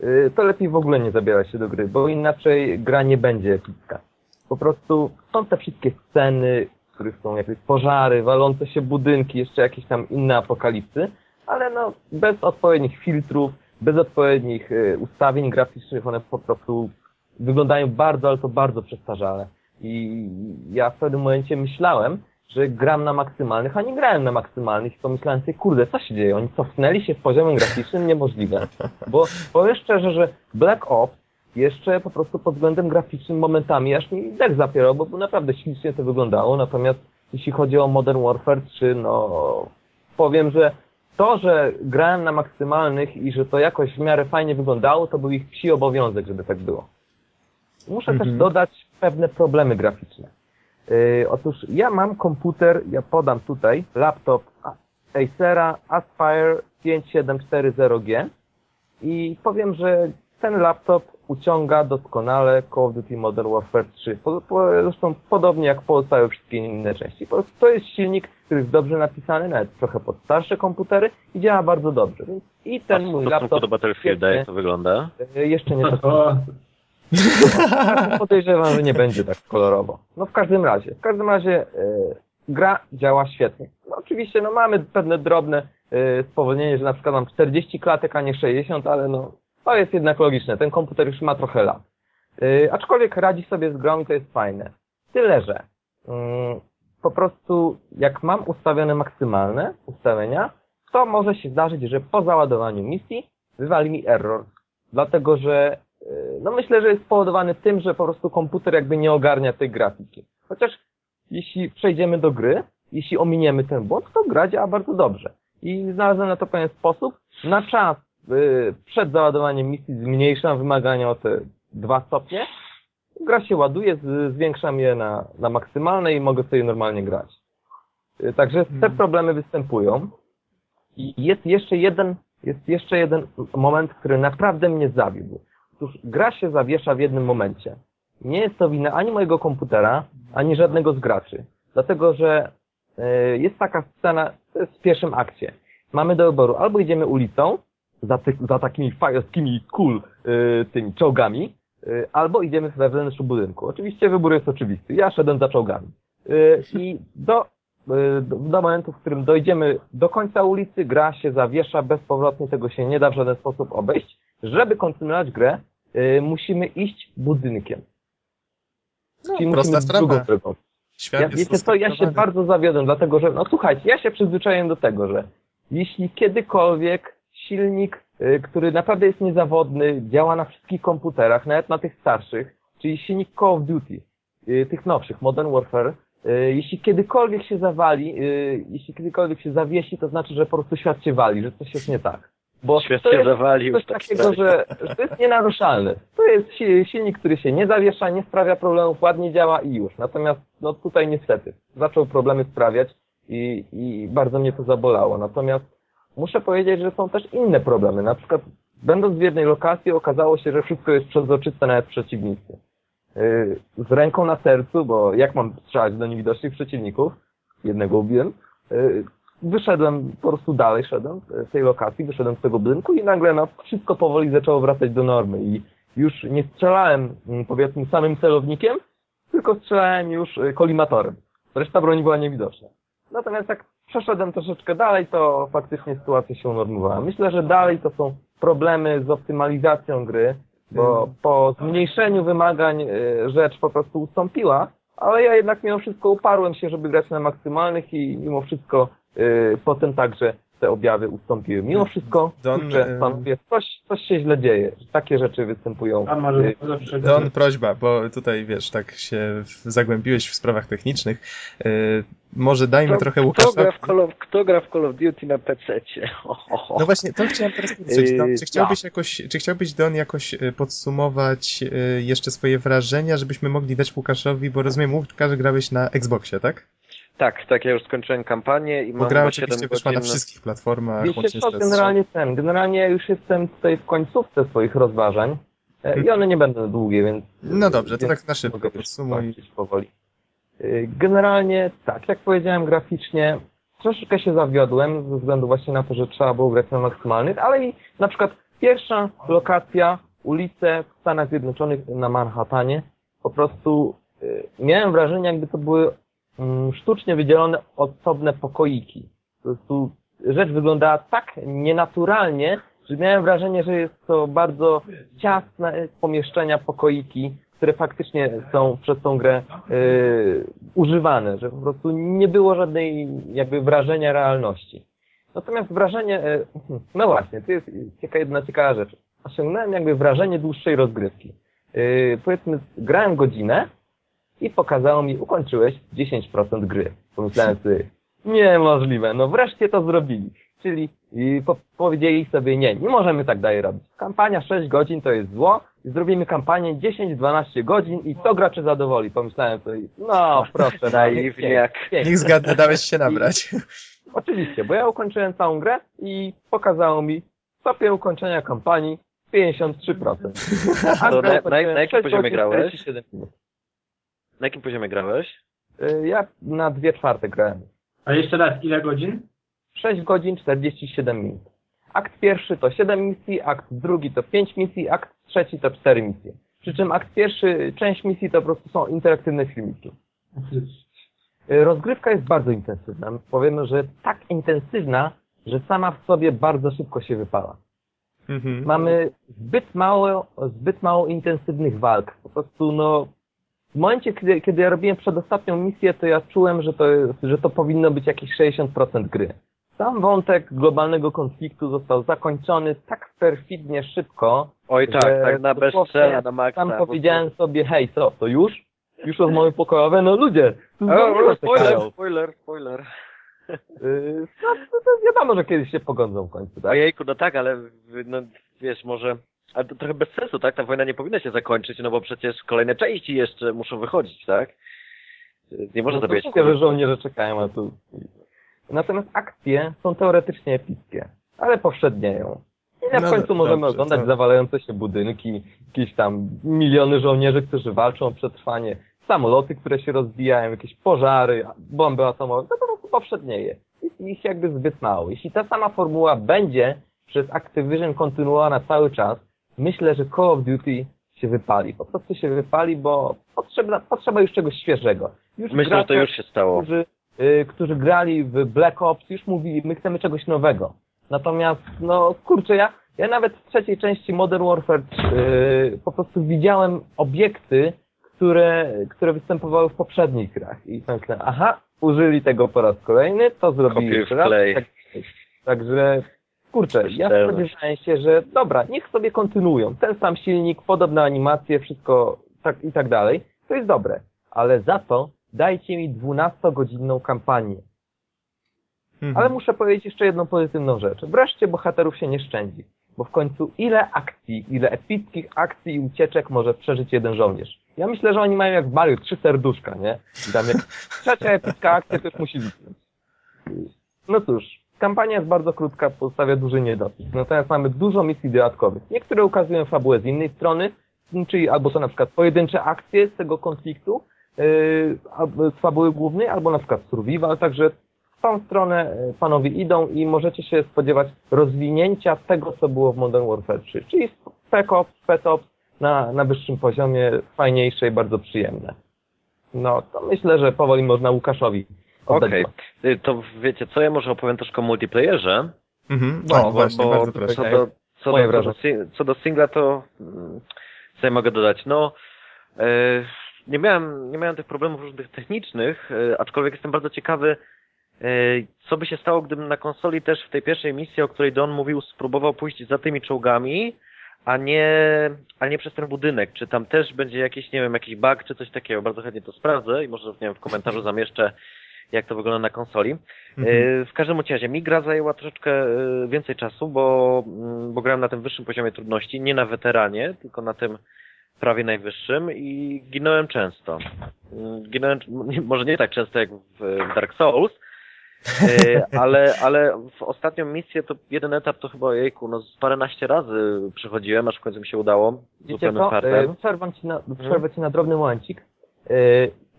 yy, to lepiej w ogóle nie zabierać się do gry, bo inaczej gra nie będzie epicka. Po prostu są te wszystkie sceny, w których są jakieś pożary, walące się budynki, jeszcze jakieś tam inne apokalipsy, ale no bez odpowiednich filtrów, bez odpowiednich yy, ustawień graficznych, one po prostu wyglądają bardzo, ale to bardzo przestarzale. I ja w pewnym momencie myślałem, że gram na maksymalnych, a nie grałem na maksymalnych i pomyślałem sobie, kurde, co się dzieje? Oni cofnęli się z poziomem graficznym? Niemożliwe. Bo powiem szczerze, że Black Ops jeszcze po prostu pod względem graficznym momentami aż mi dech zapierał, bo naprawdę ślicznie to wyglądało, natomiast jeśli chodzi o Modern Warfare 3, no powiem, że to, że grałem na maksymalnych i że to jakoś w miarę fajnie wyglądało, to był ich psi obowiązek, żeby tak było. Muszę mhm. też dodać pewne problemy graficzne. Yy, otóż ja mam komputer, ja podam tutaj, laptop Acera Aspire 5740G i powiem, że ten laptop uciąga doskonale Call of Duty Modern Warfare 3. Po, po, zresztą podobnie jak pozostałe wszystkie inne części. Po prostu to jest silnik, który jest dobrze napisany, nawet trochę pod starsze komputery i działa bardzo dobrze. Więc I ten A mój laptop... do Battlefielda jak to wygląda? Yy, jeszcze nie tak. Podejrzewam, że nie będzie tak kolorowo. No w każdym razie, w każdym razie yy, gra działa świetnie. No, oczywiście no mamy pewne drobne yy, spowolnienie, że na przykład mam 40 klatek, a nie 60, ale no to jest jednak logiczne. Ten komputer już ma trochę lat. Yy, aczkolwiek radzi sobie z grą i to jest fajne. Tyle, że yy, po prostu jak mam ustawione maksymalne ustawienia, to może się zdarzyć, że po załadowaniu misji wywali mi error. Dlatego, że no myślę, że jest spowodowany tym, że po prostu komputer jakby nie ogarnia tej grafiki. Chociaż jeśli przejdziemy do gry, jeśli ominiemy ten błąd, to gra działa bardzo dobrze. I znalazłem na to pewien sposób. Na czas yy, przed załadowaniem misji zmniejszam wymagania o te dwa stopnie. Gra się ładuje, zwiększam je na, na maksymalne i mogę sobie normalnie grać. Yy, także te mhm. problemy występują. I jest jeszcze jeden, jest jeszcze jeden moment, który naprawdę mnie zawiódł. Otóż gra się zawiesza w jednym momencie. Nie jest to wina ani mojego komputera, ani żadnego z graczy. Dlatego, że e, jest taka scena, to jest w pierwszym akcie. Mamy do wyboru, albo idziemy ulicą, za, ty, za takimi fajowskimi cool y, tymi czołgami, y, albo idziemy we budynku. Oczywiście wybór jest oczywisty. Ja szedłem za czołgami. I do, do, momentu, w którym dojdziemy do końca ulicy, gra się zawiesza bezpowrotnie, tego się nie da w żaden sposób obejść. Żeby kontynuować grę, musimy iść budynkiem. No, Czyli musimy drugą drogą. Ja, wiecie co, ja się bardzo zawiodłem, dlatego że, no słuchajcie, ja się przyzwyczaiłem do tego, że jeśli kiedykolwiek silnik, y, który naprawdę jest niezawodny, działa na wszystkich komputerach, nawet na tych starszych, czyli silnik Call of Duty, y, tych nowszych, Modern Warfare, jeśli kiedykolwiek się zawali, jeśli kiedykolwiek się zawiesi, to znaczy, że po prostu świat się wali, że coś jest nie tak. Bo Świat to jest zawalił, coś tak takiego, że, że to jest nienaruszalne. To jest silnik, który się nie zawiesza, nie sprawia problemów, ładnie działa i już. Natomiast no tutaj niestety zaczął problemy sprawiać i, i bardzo mnie to zabolało. Natomiast muszę powiedzieć, że są też inne problemy. Na przykład będąc w jednej lokacji okazało się, że wszystko jest przezroczyste nawet przeciwnicy. Yy, z ręką na sercu, bo jak mam strzelać do niewidocznych przeciwników? Jednego ubiłem. Yy, wyszedłem, po prostu dalej szedłem z tej lokacji, wyszedłem z tego budynku i nagle no, wszystko powoli zaczęło wracać do normy i już nie strzelałem, mm, powiedzmy, samym celownikiem, tylko strzelałem już y, kolimatorem. Reszta broni była niewidoczna. Natomiast jak przeszedłem troszeczkę dalej, to faktycznie sytuacja się unormowała. Myślę, że dalej to są problemy z optymalizacją gry, bo mm. po zmniejszeniu wymagań y, rzecz po prostu ustąpiła, ale ja jednak mimo wszystko uparłem się, żeby grać na maksymalnych i mimo wszystko potem także te objawy ustąpiły. Mimo wszystko, Don, kurczę, panowie, coś, coś się źle dzieje. Takie rzeczy występują. Może Don, prośba, bo tutaj, wiesz, tak się zagłębiłeś w sprawach technicznych. Może dajmy kto, trochę Łukasza. Kto gra, w Call of, kto gra w Call of Duty na PC-cie? No właśnie, to chciałem teraz powiedzieć. Don, czy, chciałbyś jakoś, czy chciałbyś, Don, jakoś podsumować jeszcze swoje wrażenia, żebyśmy mogli dać Łukaszowi, bo rozumiem, Łukasz grałeś na Xboxie, tak? Tak, tak, ja już skończyłem kampanię i mam Bo oczywiście wyszła na wszystkich platformach. Wiecie co, generalnie ten, generalnie ja już jestem tutaj w końcówce swoich rozważań e, i one nie będą długie, więc... No dobrze, to tak na szybko podsumuj. powoli. E, generalnie tak, jak powiedziałem graficznie, troszeczkę się zawiodłem ze względu właśnie na to, że trzeba było grać na maksymalnych, ale i na przykład pierwsza lokacja, ulice w Stanach Zjednoczonych na Manhattanie, po prostu e, miałem wrażenie, jakby to były sztucznie wydzielone osobne pokoiki. Po prostu rzecz wyglądała tak nienaturalnie, że miałem wrażenie, że jest to bardzo ciasne pomieszczenia, pokoiki, które faktycznie są przez tą grę yy, używane, że po prostu nie było żadnej jakby wrażenia realności. Natomiast wrażenie, yy, no właśnie, to jest cieka, jedna ciekawa rzecz. Osiągnąłem jakby wrażenie dłuższej rozgrywki. Yy, powiedzmy, grałem godzinę, i pokazało mi, ukończyłeś 10% gry. Pomyślałem sobie, niemożliwe, no wreszcie to zrobili. Czyli i po, powiedzieli sobie, nie, nie możemy tak dalej robić. Kampania 6 godzin to jest zło, zrobimy kampanię 10-12 godzin i to graczy zadowoli. Pomyślałem sobie, no proszę, naiwnie jak. Niech zgadnę, dałeś się nabrać. I, oczywiście, bo ja ukończyłem całą grę i pokazało mi stopień ukończenia kampanii 53%. A to na, na, na jakim poziomie grałeś? Na jakim poziomie grałeś? Y, ja na dwie czwarte grałem. A jeszcze raz, ile godzin? 6 godzin 47 minut. Akt pierwszy to 7 misji, akt drugi to 5 misji, akt trzeci to 4 misje. Przy czym akt pierwszy, część misji to po prostu są interaktywne filmiki. Y, rozgrywka jest bardzo intensywna. Powiemy, że tak intensywna, że sama w sobie bardzo szybko się wypala. Mhm. Mamy zbyt mało, zbyt mało intensywnych walk. Po prostu, no, w momencie, kiedy, kiedy ja robiłem przedostatnią misję, to ja czułem, że to, że to powinno być jakieś 60% gry. Sam wątek globalnego konfliktu został zakończony tak perfidnie szybko. Oj tak, tak na bezcela, na maksa. Sam powiedziałem sobie, hej, co, to już? Już rozmowy pokojowe? No ludzie! O, spoiler, spoiler, spoiler. Yy, no, to, to wiadomo, że kiedyś się pogodzą w końcu, tak? Ojejku, no tak, ale no, wiesz, może ale to trochę bez sensu, tak? Ta wojna nie powinna się zakończyć, no bo przecież kolejne części jeszcze muszą wychodzić, tak? Nie można no zabijać... To że żołnierze czekają na tu. Natomiast akcje są teoretycznie epickie, ale powszednieją. I na no końcu możemy dobrze, oglądać to... zawalające się budynki, jakieś tam miliony żołnierzy, którzy walczą o przetrwanie, samoloty, które się rozbijają, jakieś pożary, bomby atomowe, to po prostu powszednieje. Jest ich jakby zbyt mało. Jeśli ta sama formuła będzie przez Activision kontynuowana cały czas, myślę, że Call of Duty się wypali. Po prostu się wypali, bo potrzeba, potrzeba już czegoś świeżego. Już myślę, gracze, że to już się stało. Którzy, y, którzy grali w Black Ops, już mówili, my chcemy czegoś nowego. Natomiast, no kurczę, ja, ja nawet w trzeciej części Modern Warfare y, po prostu widziałem obiekty, które, które występowały w poprzednich grach. I myślę, aha, użyli tego po raz kolejny, to zrobili raz. Tak, także Kurczę, ja spodziewałem się, że dobra, niech sobie kontynuują. Ten sam silnik, podobne animacje, wszystko tak i tak dalej. To jest dobre. Ale za to dajcie mi 12-godzinną kampanię. Mhm. Ale muszę powiedzieć jeszcze jedną pozytywną rzecz. Wreszcie bohaterów się nie szczędzi. Bo w końcu ile akcji, ile epickich akcji i ucieczek może przeżyć jeden żołnierz? Ja myślę, że oni mają jak w Mario trzy serduszka, nie? I tam jak trzecia epicka akcja, to już musi zniknąć. No cóż, Kampania jest bardzo krótka, pozostawia duży niedosyt. Natomiast mamy dużo misji dodatkowych. Niektóre ukazują fabułę z innej strony, czyli albo to na przykład pojedyncze akcje z tego konfliktu, yy, z fabuły głównej, albo na przykład survival, także w tą stronę yy, panowie idą i możecie się spodziewać rozwinięcia tego, co było w Modern Warfare 3, czyli Spec Ops, Spec Ops na, na wyższym poziomie, fajniejsze i bardzo przyjemne. No, to myślę, że powoli można Łukaszowi Okej, okay. to wiecie co, ja może opowiem troszkę o multiplayerze. Mhm, no, bo, właśnie, bo, bardzo proszę. Co do, co, do, co, do, co do singla to mm, co ja mogę dodać? No, e, nie miałem, nie miałem tych problemów różnych technicznych, e, aczkolwiek jestem bardzo ciekawy, co by się stało, gdybym na konsoli też w tej pierwszej misji, o której Don mówił, spróbował pójść za tymi czołgami, a nie, a nie przez ten budynek. Czy tam też będzie jakiś, nie wiem, jakiś bug, czy coś takiego. Bardzo chętnie to sprawdzę i może, nie wiem, w komentarzu zamieszczę, jak to wygląda na konsoli. Mhm. W każdym razie mi gra zajęła troszeczkę więcej czasu, bo, mm, bo grałem na tym wyższym poziomie trudności, nie na weteranie, tylko na tym prawie najwyższym i ginąłem często. Mm, ginąłem, może nie tak często jak w Dark Souls, e, ale, ale w ostatnią misję to jeden etap to chyba jejku, no z paręnaście razy przechodziłem, aż w końcu mi się udało. Wiecie co, e, przerwę ci na, mhm. przerwę ci na drobny momencik. E,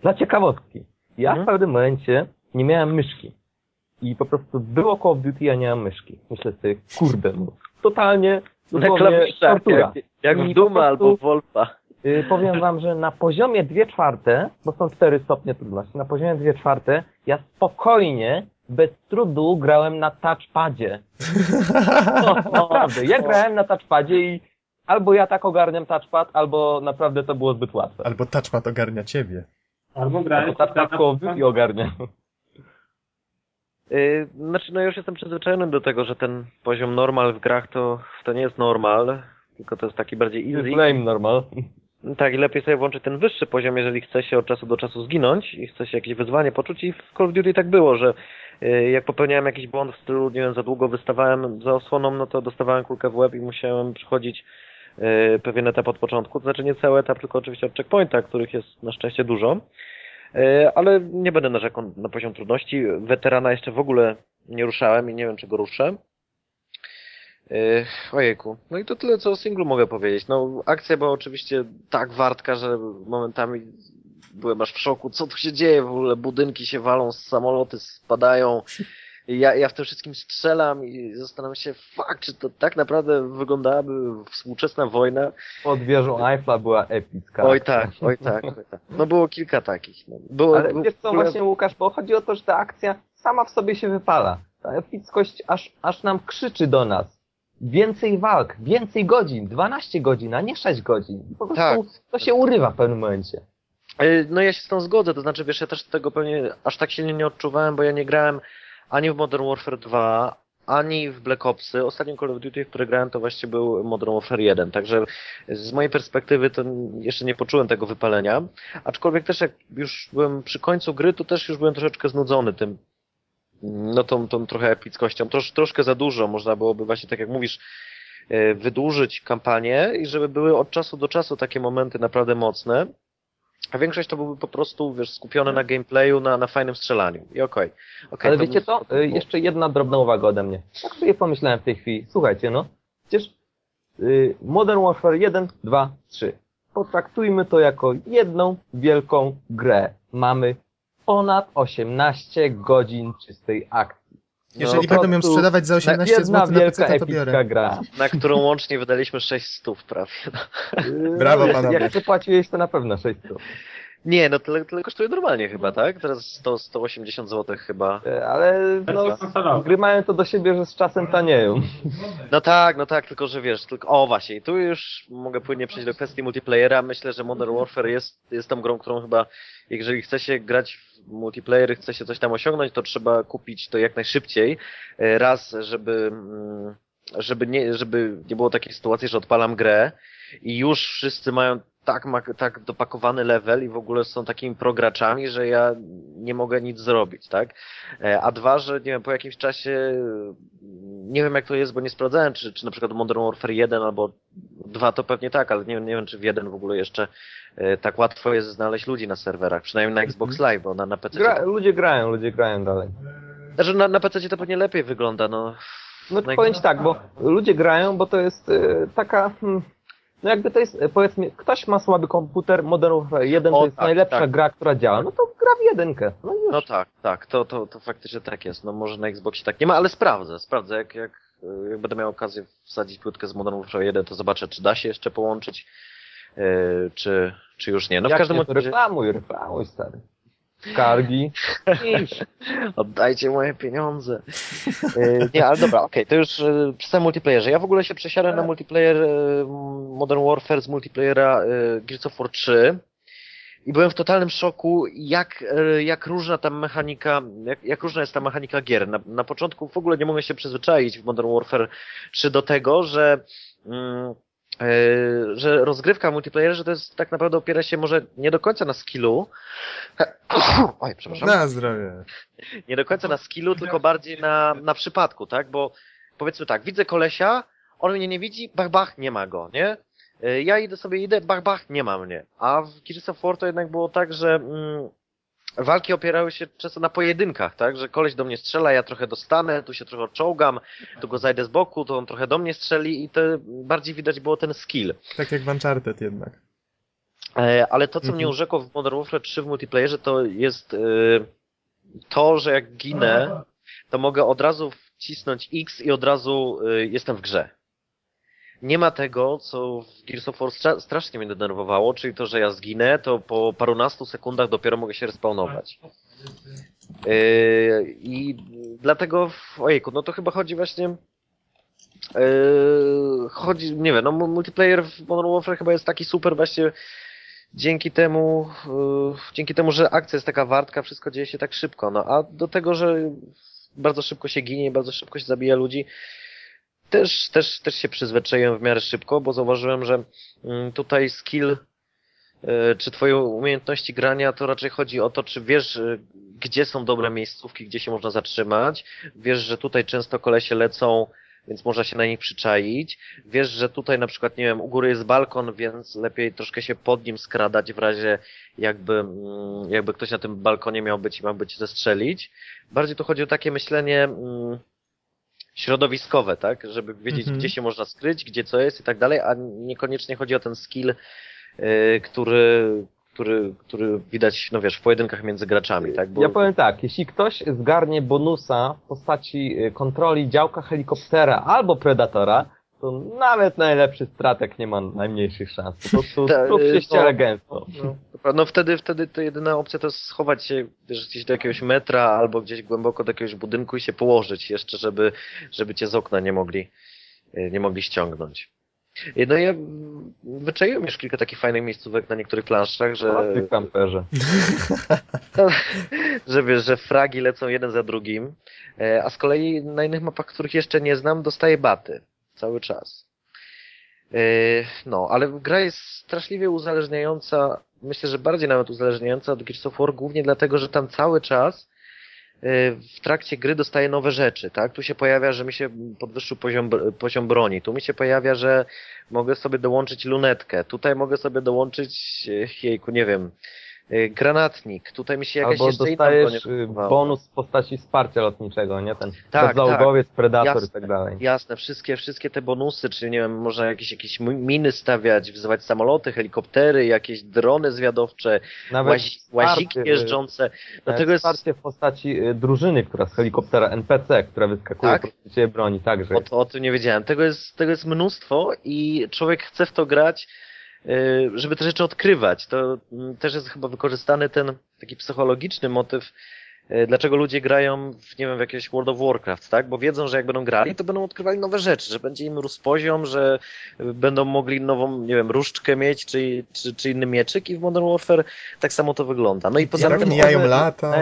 dla ciekawostki. Ja hmm? w pewnym momencie nie miałem myszki. I po prostu było Call of Duty, ja nie miałem myszki. Myślę sobie, kurde, no, totalnie dosłownie tortura. Jak, jak w Duma albo Wolfa. Yy, powiem wam, że na poziomie 2 czwarte, bo są 4 stopnie trudności, na poziomie 2 czwarte ja spokojnie, bez trudu grałem na touchpadzie. No, naprawdę, ja grałem na touchpadzie i albo ja tak ogarniam touchpad, albo naprawdę to było zbyt łatwe. Albo touchpad ogarnia ciebie. Albo grałem... Albo touchpad koło i ogarnia. Yy, znaczy, no już jestem przyzwyczajony do tego, że ten poziom normal w grach to, to nie jest normal, tylko to jest taki bardziej easy. Flame normal. Tak, i lepiej sobie włączyć ten wyższy poziom, jeżeli chce się od czasu do czasu zginąć i chce się jakieś wyzwanie poczuć i w Call of Duty tak było, że yy, jak popełniałem jakiś błąd w stylu, nie wiem, za długo wystawałem za osłoną, no to dostawałem kulkę w łeb i musiałem przychodzić pewien etap od początku, to znaczy nie cały etap, tylko oczywiście od checkpointa, których jest na szczęście dużo. E, ale nie będę narzekał na poziom trudności. Weterana jeszcze w ogóle nie ruszałem i nie wiem, czy go ruszę. E, ojejku. No i to tyle, co o singlu mogę powiedzieć. No, akcja była oczywiście tak wartka, że momentami byłem aż w szoku. Co tu się dzieje w ogóle? Budynki się walą, samoloty spadają. Ja, ja w tym wszystkim strzelam i zastanawiam się, fakt, czy to tak naprawdę wyglądałaby współczesna wojna. Pod wieżą Eiffla była epicka. Oj tak, oj tak, oj tak. No było kilka takich. No. Było, Ale wiesz co właśnie Łukasz, bo chodzi o to, że ta akcja sama w sobie się wypala. Ta epickość aż, aż nam krzyczy do nas. Więcej walk, więcej godzin, 12 godzin, a nie 6 godzin. Po prostu tak. to się urywa w pewnym momencie. E, no ja się z tą zgodzę, to znaczy wiesz, ja też tego pewnie aż tak silnie nie odczuwałem, bo ja nie grałem ani w Modern Warfare 2, ani w Black Opsy. Ostatnim Call of Duty, w który grałem, to właściwie był Modern Warfare 1. Także z mojej perspektywy to jeszcze nie poczułem tego wypalenia. Aczkolwiek też jak już byłem przy końcu gry, to też już byłem troszeczkę znudzony tym, no tą, tą trochę epickością. Trosz, troszkę za dużo. Można byłoby właśnie, tak jak mówisz, e, wydłużyć kampanię i żeby były od czasu do czasu takie momenty naprawdę mocne. A większość to byłby po prostu, wiesz, skupione na gameplayu, na, na fajnym strzelaniu. I okej. Okay. okay. Ale wiecie co? Y, jeszcze jedna drobna uwaga ode mnie. Tak sobie pomyślałem w tej chwili. Słuchajcie, no. Przecież yy, Modern Warfare 1, 2, 3. Potraktujmy to jako jedną wielką grę. Mamy ponad 18 godzin czystej akcji. Jeżeli no, będą ją sprzedawać za 18 zł na PC, to biorę. gra. Na którą łącznie wydaliśmy 600 prawie. Brawo panowie. Jak ty płaciłeś, to na pewno 600. Nie, no tyle, tyle kosztuje normalnie chyba, tak? Teraz 100, 180 zł chyba. E, ale no, gry mają to do siebie, że z czasem tanieją. No tak, no tak, tylko że wiesz, tylko, o właśnie, tu już mogę płynnie przejść do kwestii multiplayera. Myślę, że Modern Warfare jest, jest tą grą, którą chyba, jeżeli chce się grać w multiplayer, chce się coś tam osiągnąć, to trzeba kupić to jak najszybciej. E, raz, żeby mm, żeby nie, żeby nie było takiej sytuacji, że odpalam grę i już wszyscy mają tak, tak dopakowany level i w ogóle są takimi prograczami, że ja nie mogę nic zrobić, tak? E, a dwa, że nie wiem, po jakimś czasie nie wiem jak to jest, bo nie sprawdzałem, czy, czy na przykład Modern Warfare 1 albo 2 to pewnie tak, ale nie, nie wiem, czy w 1 w ogóle jeszcze e, tak łatwo jest znaleźć ludzi na serwerach, przynajmniej na Xbox mhm. Live, bo na, na PC... Gra. Ludzie grają, ludzie grają dalej. Znaczy na, na PC to pewnie lepiej wygląda, no. No powiem tak, bo ludzie grają, bo to jest y, taka... Hmm no jakby to jest, powiedzmy, ktoś ma słaby komputer, Modern Warfare 1 o, to jest tak, najlepsza tak. gra, która działa, no to gra w jedynkę. No, już. no tak, tak, to, to, to faktycznie tak jest. No może na Xboxie tak nie ma, ale sprawdzę, sprawdzę, jak, jak, jak będę miał okazję wsadzić płytkę z Modern Warfare 1, to zobaczę, czy da się jeszcze połączyć, yy, czy, czy już nie. No jak w każdym razie... Reklamuj, reklamuj, stary skargi. Oddajcie moje pieniądze. E, nie, ale dobra, okej, okay, to już przy samym multiplayerze. Ja w ogóle się przesiadłem na multiplayer e, Modern Warfare z multiplayera Gears of War 3. i byłem w totalnym szoku, jak, jak różna ta mechanika, jak, jak różna jest ta mechanika gier. Na, na początku w ogóle nie mogę się przyzwyczaić w Modern Warfare 3 do tego, że mm, że rozgrywka w multiplayerze to jest tak naprawdę opiera się może nie do końca na skillu. Oj, przepraszam. Na zdrowie. Nie do końca na skillu, tylko bardziej na, na przypadku, tak? Bo powiedzmy tak, widzę kolesia, on mnie nie widzi, bach, bach, nie ma go, nie? Yy, ja idę sobie, idę, bach, bach, nie ma mnie. A w Gears of War to jednak było tak, że mm, walki opierały się często na pojedynkach, tak? Że koleś do mnie strzela, ja trochę dostanę, tu się trochę odczołgam, tu go zajdę z boku, to on trochę do mnie strzeli i to bardziej widać było ten skill. Tak jak w Uncharted jednak. E, ale to, co mhm. mnie urzekło w Modern Warfare 3 w multiplayerze, to jest yy, to, że jak ginę, to mogę od razu wcisnąć X i od razu yy, jestem w grze nie ma tego, co w Gears of War strasznie mnie denerwowało, czyli to, że ja zginę, to po parunastu sekundach dopiero mogę się respawnować. Yy, I dlatego, ojejku, no to chyba chodzi właśnie Yy, chodzi, nie wiem, no multiplayer w Modern Warfare chyba jest taki super właśnie dzięki temu, yy, dzięki temu, że akcja jest taka wartka, wszystko dzieje się tak szybko, no a do tego, że bardzo szybko się ginie, bardzo szybko się zabija ludzi, też, też, też się przyzwyczaiłem w miarę szybko, bo zauważyłem, że mm, tutaj skill e, czy twoje umiejętności grania, to raczej chodzi o to, czy wiesz, e, gdzie są dobre miejscówki, gdzie się można zatrzymać. Wiesz, że tutaj często kolesie lecą, więc można się na nich przyczaić. Wiesz, że tutaj na przykład, nie wiem, u góry jest balkon, więc lepiej troszkę się pod nim skradać w razie jakby, mm, jakby ktoś na tym balkonie miał być i miał być zestrzelić. Bardziej tu chodzi o takie myślenie, mm, środowiskowe, tak? Żeby wiedzieć, mhm. gdzie się można skryć, gdzie co jest i tak dalej, a niekoniecznie chodzi o ten skill, yy, który, który, który widać, no wiesz, w pojedynkach między graczami, tak? Bo... Ja powiem tak, jeśli ktoś zgarnie bonusa w postaci y, kontroli działka helikoptera albo predatora, to nawet najlepszy stratek nie ma najmniejszych szans. Po prostu trup się ściele no, gęsto. No, no wtedy, wtedy to jedyna opcja to schować się wiesz, gdzieś do jakiegoś metra albo gdzieś głęboko do jakiegoś budynku i się położyć jeszcze, żeby, żeby cię z okna nie mogli, nie mogli ściągnąć. No ja wyczaiłem już kilka takich fajnych miejscówek na niektórych planszach, że... O, kamperze. że wiesz, że fragi lecą jeden za drugim, e, a z kolei na innych mapach, których jeszcze nie znam, dostaję baty cały czas. Yy, no, ale gra jest straszliwie uzależniająca, myślę, że bardziej nawet uzależniająca od Gears of War, głównie dlatego, że tam cały czas yy, w trakcie gry dostaję nowe rzeczy, tak? Tu się pojawia, że mi się podwyższył poziom, poziom broni, tu mi się pojawia, że mogę sobie dołączyć lunetkę, tutaj mogę sobie dołączyć, yy, jejku, nie wiem, granatnik. Tutaj mi się jakaś Albo jeszcze dostajesz y, bonus w postaci wsparcia lotniczego, nie? Ten tak, załogowiec, tak. predator jasne, i tak dalej. Jasne, wszystkie, wszystkie te bonusy, czyli nie wiem, można jakieś, jakieś miny stawiać, wzywać samoloty, helikoptery, jakieś drony zwiadowcze, Nawet łazi, łaziki y, jeżdżące. Dlatego jest wsparcie w postaci drużyny, która z helikoptera NPC, która wyskakuje tak? ciebie broni, także. O, o tym nie wiedziałem. Tego jest, tego jest mnóstwo i człowiek chce w to grać Y, żeby te rzeczy odkrywać. To mm, też jest chyba wykorzystany ten taki psychologiczny motyw, y, dlaczego ludzie grają w, nie wiem, w jakieś World of Warcraft, tak? Bo wiedzą, że jak będą grali, to będą odkrywali nowe rzeczy, że będzie im rósł poziom, że będą mogli nową, nie wiem, różdżkę mieć, czy, czy, czy inny mieczyk i w Modern Warfare tak samo to wygląda. No i poza ja tym... Mijają lata.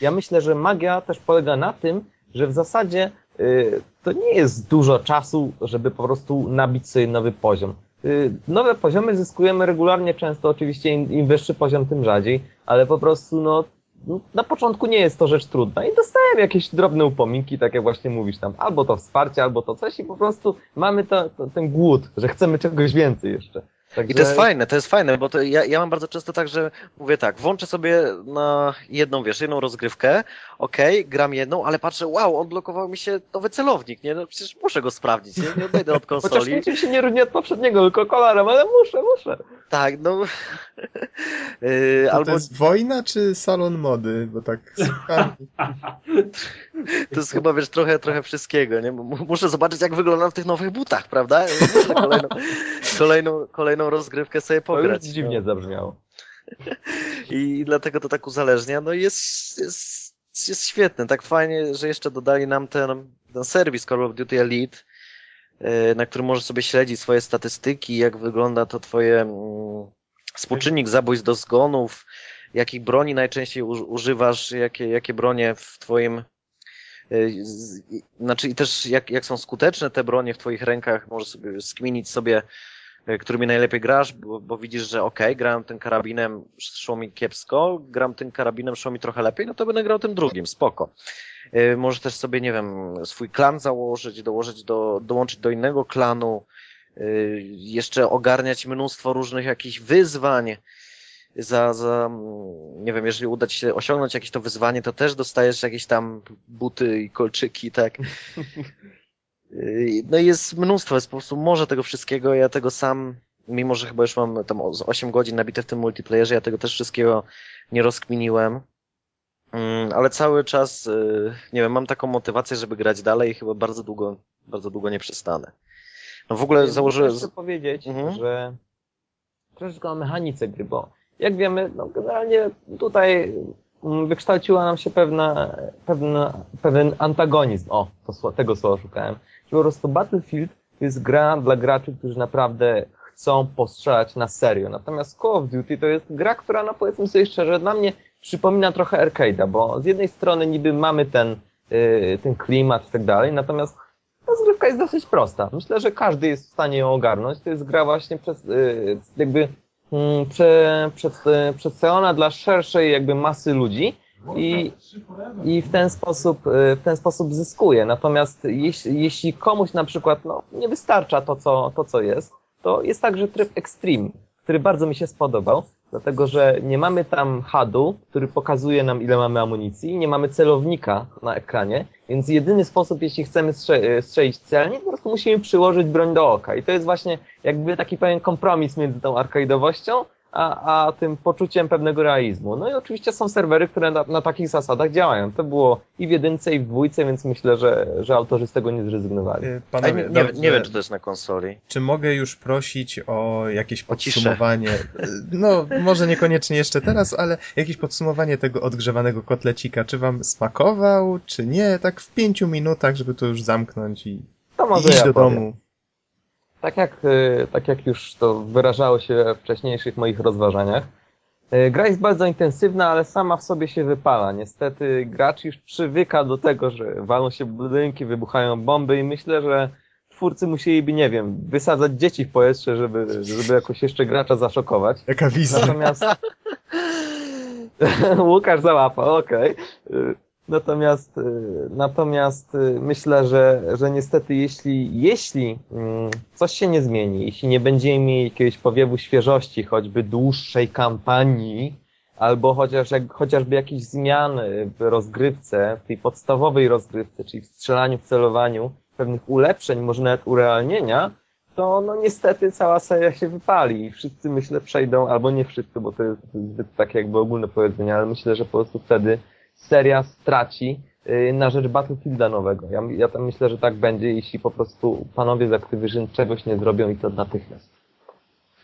Ja myślę, że magia też polega na tym, że w zasadzie y, to nie jest dużo czasu, żeby po prostu nabić sobie nowy poziom. Y, nowe poziomy zyskujemy regularnie, często oczywiście im, im wyższy poziom, tym rzadziej, ale po prostu no, no, na początku nie jest to rzecz trudna i dostajemy jakieś drobne upominki, tak jak właśnie mówisz tam, albo to wsparcie, albo to coś i po prostu mamy to, to ten głód, że chcemy czegoś więcej jeszcze. Także... I to jest fajne, to jest fajne, bo to ja, ja mam bardzo często tak, że mówię tak, włączę sobie na jedną, wiesz, jedną rozgrywkę, okej, okay, gram jedną, ale patrzę, wow, odblokował mi się nowy celownik, nie? No przecież muszę go sprawdzić, nie, nie odejdę od konsoli. Chociaż niczym się nie różni od poprzedniego, tylko kolorem, ale muszę, muszę. Tak, no. yy, albo... To jest wojna czy salon mody? Bo tak. to jest chyba, wiesz, trochę, trochę wszystkiego, nie? Muszę zobaczyć, jak wyglądam w tych nowych butach, prawda? Muszę kolejną, kolejną, kolejną rozgrywkę sobie pograć. To już dziwnie no. zabrzmiało. I dlatego to tak uzależnia. No jest, jest, jest świetne. Tak fajnie, że jeszcze dodali nam ten, ten serwis Call of Duty Elite, E, na którym możesz sobie śledzić swoje statystyki, jak wygląda to twoje, mm, współczynnik zabójstw do zgonów, jakich broni najczęściej używasz, jakie, jakie bronie w twoim y, znaczy i też jak, jak są skuteczne te bronie w twoich rękach, możesz sobie skminić sobie, y, którymi najlepiej grasz, bo, bo widzisz, że okay, grałem tym karabinem, szło mi kiepsko, gram tym karabinem, szło mi trochę lepiej, no to będę grał tym drugim, spoko. Y, możesz też sobie, nie wiem, swój klan założyć, dołożyć do, dołączyć do innego klanu, jeszcze ogarniać mnóstwo różnych jakichś wyzwań, za, za, nie wiem, jeżeli uda ci się osiągnąć jakieś to wyzwanie, to też dostajesz jakieś tam buty i kolczyki, tak. No i jest mnóstwo, jest po prostu może tego wszystkiego, ja tego sam, mimo że chyba już mam tam 8 godzin nabite w tym multiplayerze, ja tego też wszystkiego nie rozkminiłem. Mm, ale cały czas, y, nie wiem, mam taką motywację, żeby grać dalej i chyba bardzo długo, bardzo długo nie przestanę. No w ogóle założyłem... Chcę powiedzieć, mhm. że troszeczkę o mechanice gry, bo jak wiemy, no generalnie tutaj mm, wykształciła nam się pewna, pewna, pewien antagonizm. O, to, tego słowa szukałem. Po prostu Battlefield jest gra dla graczy, którzy naprawdę chcą postrzelać na serio. Natomiast Call of Duty to jest gra, która, no powiedzmy sobie szczerze, dla mnie przypomina trochę arcade'a, bo z jednej strony niby mamy ten, yy, ten klimat i tak dalej, natomiast ta zgrywka jest dosyć prosta. Myślę, że każdy jest w stanie ją ogarnąć. To jest gra właśnie przez, yy, jakby Mm, prze, przed, przedstawiona dla szerszej jakby masy ludzi i, i w ten sposób, y, w ten sposób zyskuje. Natomiast jeśli, jeśli komuś na przykład no, nie wystarcza to co, to, co jest, to jest także tryb Extreme, który bardzo mi się spodobał, dlatego że nie mamy tam HUD-u, który pokazuje nam ile mamy amunicji, nie mamy celownika na ekranie, więc jedyny sposób, jeśli chcemy strze strzelić celnie, po prostu musimy przyłożyć broń do oka. I to jest właśnie jakby taki pewien kompromis między tą arcade'owością, a, a tym poczuciem pewnego realizmu. No i oczywiście są serwery, które na, na, takich zasadach działają. To było i w jedynce, i w dwójce, więc myślę, że, że autorzy z tego nie zrezygnowali. Y, panowie, nie, dobrze, nie, wiem, czy to jest na konsoli. Czy mogę już prosić o jakieś podsumowanie? no, może niekoniecznie jeszcze teraz, ale jakieś podsumowanie tego odgrzewanego kotlecika. Czy wam smakował, czy nie? Tak w pięciu minutach, żeby to już zamknąć i, to może iść ja do powiem. domu. Tak jak, y, tak jak już to wyrażało się w wcześniejszych moich rozważaniach, y, gra jest bardzo intensywna, ale sama w sobie się wypala. Niestety gracz już przywyka do tego, że walą się budynki, wybuchają bomby i myślę, że twórcy musieliby, nie wiem, wysadzać dzieci w powietrze, żeby, żeby jakoś jeszcze gracza zaszokować. Jaka wizja. Natomiast Łukasz załapał, okej. Okay. Natomiast, y, natomiast y, myślę, że, że niestety jeśli, jeśli mm, coś się nie zmieni, jeśli nie będziemy mieli jakiegoś powiewu świeżości, choćby dłuższej kampanii, albo chociaż, jak, chociażby jakieś zmiany w rozgrywce, w tej podstawowej rozgrywce, czyli w strzelaniu, w celowaniu, pewnych ulepszeń, może nawet urealnienia, to no niestety cała seria się wypali i wszyscy myślę przejdą, albo nie wszyscy, bo to jest zbyt takie jakby ogólne powiedzenie, ale myślę, że po prostu wtedy seria straci y, na rzecz Battlefielda nowego. Ja, ja tam myślę, że tak będzie, jeśli po prostu panowie z Activision czegoś nie zrobią i to natychmiast.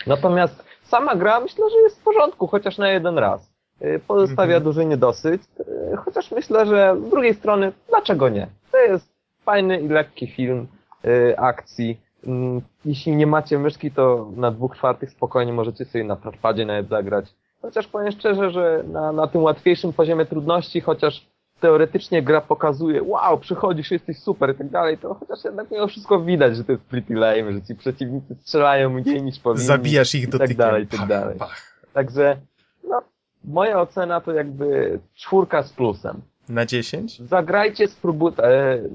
Natomiast sama gra myślę, że jest w porządku, chociaż na jeden raz. Y, pozostawia mhm. duży niedosyt, y, chociaż myślę, że z drugiej strony, dlaczego nie? To jest fajny i lekki film akcji. Mm, jeśli nie macie myszki, to na dwóch czwartych spokojnie możecie sobie na touchpadzie nawet zagrać. Chociaż powiem szczerze, że na, na tym łatwiejszym poziomie trudności, chociaż teoretycznie gra pokazuje, wow, przychodzisz, jesteś super i tak dalej, to chociaż jednak mimo wszystko widać, że to jest pretty lame, że ci przeciwnicy strzelają mniej niż powinni. Zabijasz ich do tak dalej, i tak dalej. Także, no, moja ocena to jakby czwórka z plusem. Na 10? Zagrajcie, spróbujcie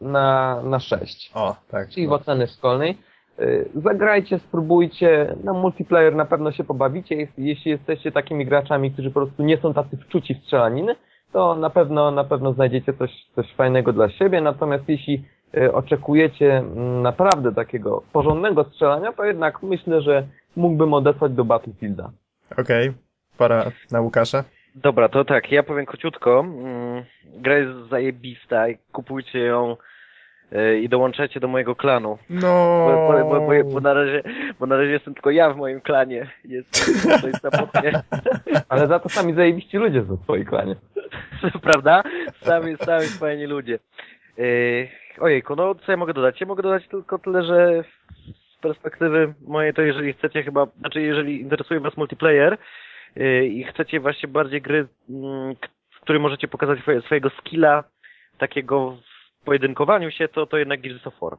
na, na 6. O, tak. Czyli no. w oceny szkolnej. Y, zagrajcie, spróbujcie, na multiplayer na pewno się pobawicie, jeśli jesteście takimi graczami, którzy po prostu nie są tacy wczuci w strzelaniny, to na pewno, na pewno znajdziecie coś, coś fajnego dla siebie, natomiast jeśli y, oczekujecie mm, naprawdę takiego porządnego strzelania, to jednak myślę, że mógłbym odesłać do Battlefielda. Okej, okay. pora na Łukasza. Dobra, to tak, ja powiem króciutko. Mm, gra jest zajebista i kupujcie ją E, i dołączacie do mojego klanu. No. Bo, bo, bo, bo, na razie, bo na razie jestem tylko ja w moim klanie. Jest, to jest samotnie. Ale za to sami zajebiści ludzie są w twoim klanie. Prawda? Sami, sami fajni ludzie. Yy, ojejku, no co ja mogę dodać? Ja mogę dodać tylko tyle, że perspektywy mojej, to jeżeli chcecie chyba, znaczy jeżeli interesuje was multiplayer yy, i chcecie właśnie bardziej gry, yy, w której możecie pokazać swojego skilla takiego w pojedynkowaniu się, to, to jednak Gears of War.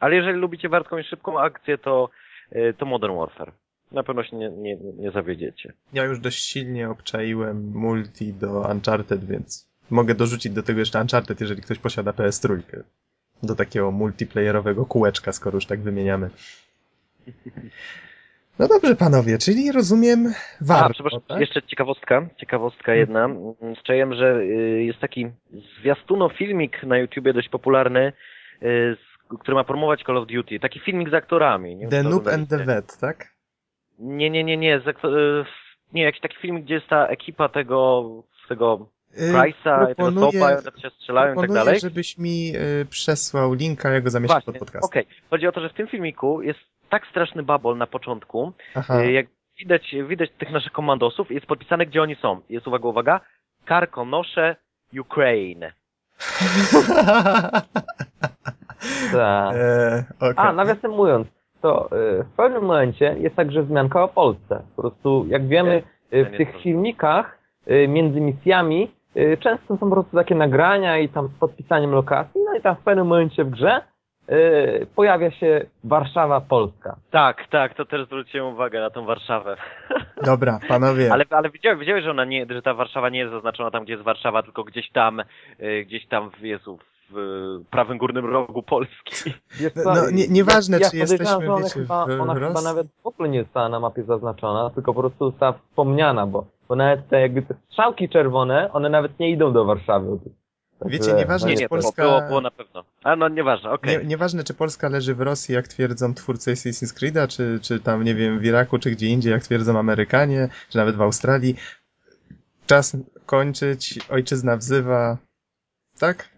Ale jeżeli lubicie wartką i szybką akcję, to, yy, to Modern Warfare. Na pewno się nie, nie, nie zawiedziecie. Ja już dość silnie obczaiłem multi do Uncharted, więc mogę dorzucić do tego jeszcze Uncharted, jeżeli ktoś posiada PS3. Do takiego multiplayerowego kółeczka, skoro już tak wymieniamy. No dobrze, panowie, czyli rozumiem warto, A, przepraszam, tak? jeszcze ciekawostka, ciekawostka jedna. Zczaiłem, że y, jest taki zwiastuno filmik na YouTubie dość popularny, y, który ma promować Call of Duty. Taki filmik z aktorami. Nie The Noob and the Vet, tak? Nie, nie, nie, nie. Y, nie, jakiś taki filmik, gdzie jest ta ekipa tego, tego Price'a, i tego Sopa, one się strzelają i tak dalej. żebyś mi y, przesłał linka, ja go zamieszczę pod podcast. Okej, okay. chodzi o to, że w tym filmiku jest tak straszny babol na początku, Aha. jak widać, widać tych naszych komandosów jest podpisane, gdzie oni są. Jest, uwaga, uwaga, Karkonosze, Ukraine. tak. E, okay. A, nawiasem mówiąc, to y, w pewnym momencie jest także wzmianka o Polsce. Po prostu, jak wiemy, y, w tych filmikach między misjami często są po prostu takie nagrania i tam z podpisaniem lokacji, no i tam w pewnym momencie w grze pojawia się Warszawa Polska. Tak, tak, to też zwróciłem uwagę na tą Warszawę. Dobra, panowie. Ale, ale widziałeś, widziałeś, że ona nie, że ta Warszawa nie jest zaznaczona tam, gdzie jest Warszawa, tylko gdzieś tam, yy, gdzieś tam w Jezu, w prawym górnym rogu Polski. no, nie, nieważne, ja czy jesteśmy, że ona, wiecie, chyba, ona chyba nawet w ogóle nie została na mapie zaznaczona, tylko po prostu została wspomniana, bo, bo nawet te jakby te strzałki czerwone, one nawet nie idą do Warszawy. Wiecie, nieważne, nie, czy nie, Polska... Było, było na pewno. A no, nieważne, okej. Okay. Nie, nieważne, czy Polska leży w Rosji, jak twierdzą twórcy Assassin's Creed'a, czy, czy tam, nie wiem, w Iraku, czy gdzie indziej, jak twierdzą Amerykanie, czy nawet w Australii. Czas kończyć, ojczyzna wzywa. Tak?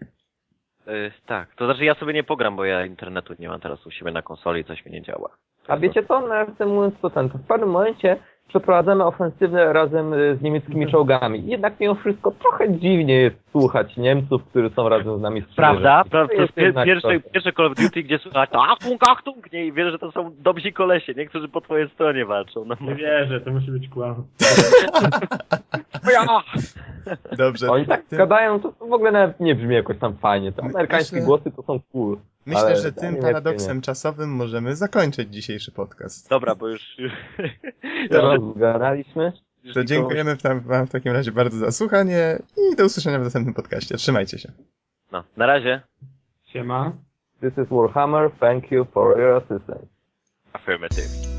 Yy, tak, to znaczy ja sobie nie pogram, bo ja internetu nie mam teraz u siebie na konsoli i coś mi nie działa. A wiecie co, nawiasem mówiąc to ten, to w pewnym momencie przeprowadzamy ofensywę razem y, z niemieckimi mhm. czołgami. Jednak mimo wszystko trochę dziwnie jest słuchać Niemców, którzy są razem z nami Prawda? Prawda? To jest pier pierwsze, pierwsze Call of Duty, gdzie słychać Achtung, Achtung! Nie, i wiesz, że to są dobrzy kolesie, niektórzy po twojej stronie walczą. No. Nie wierzę, to musi być kłam. Dobrze. Oni tak ty... gadają, to w ogóle nawet nie brzmi jakoś tam fajnie. Te amerykańskie Myślę... głosy to są cool. Myślę, że tym paradoksem czasowym możemy zakończyć dzisiejszy podcast. Dobra, bo już... Zgadaliśmy? To dziękujemy wam w takim razie bardzo za słuchanie i do usłyszenia w następnym podcaście. Trzymajcie się. No, na razie. Siema. This is Warhammer. Thank you for your assistance. Affirmative.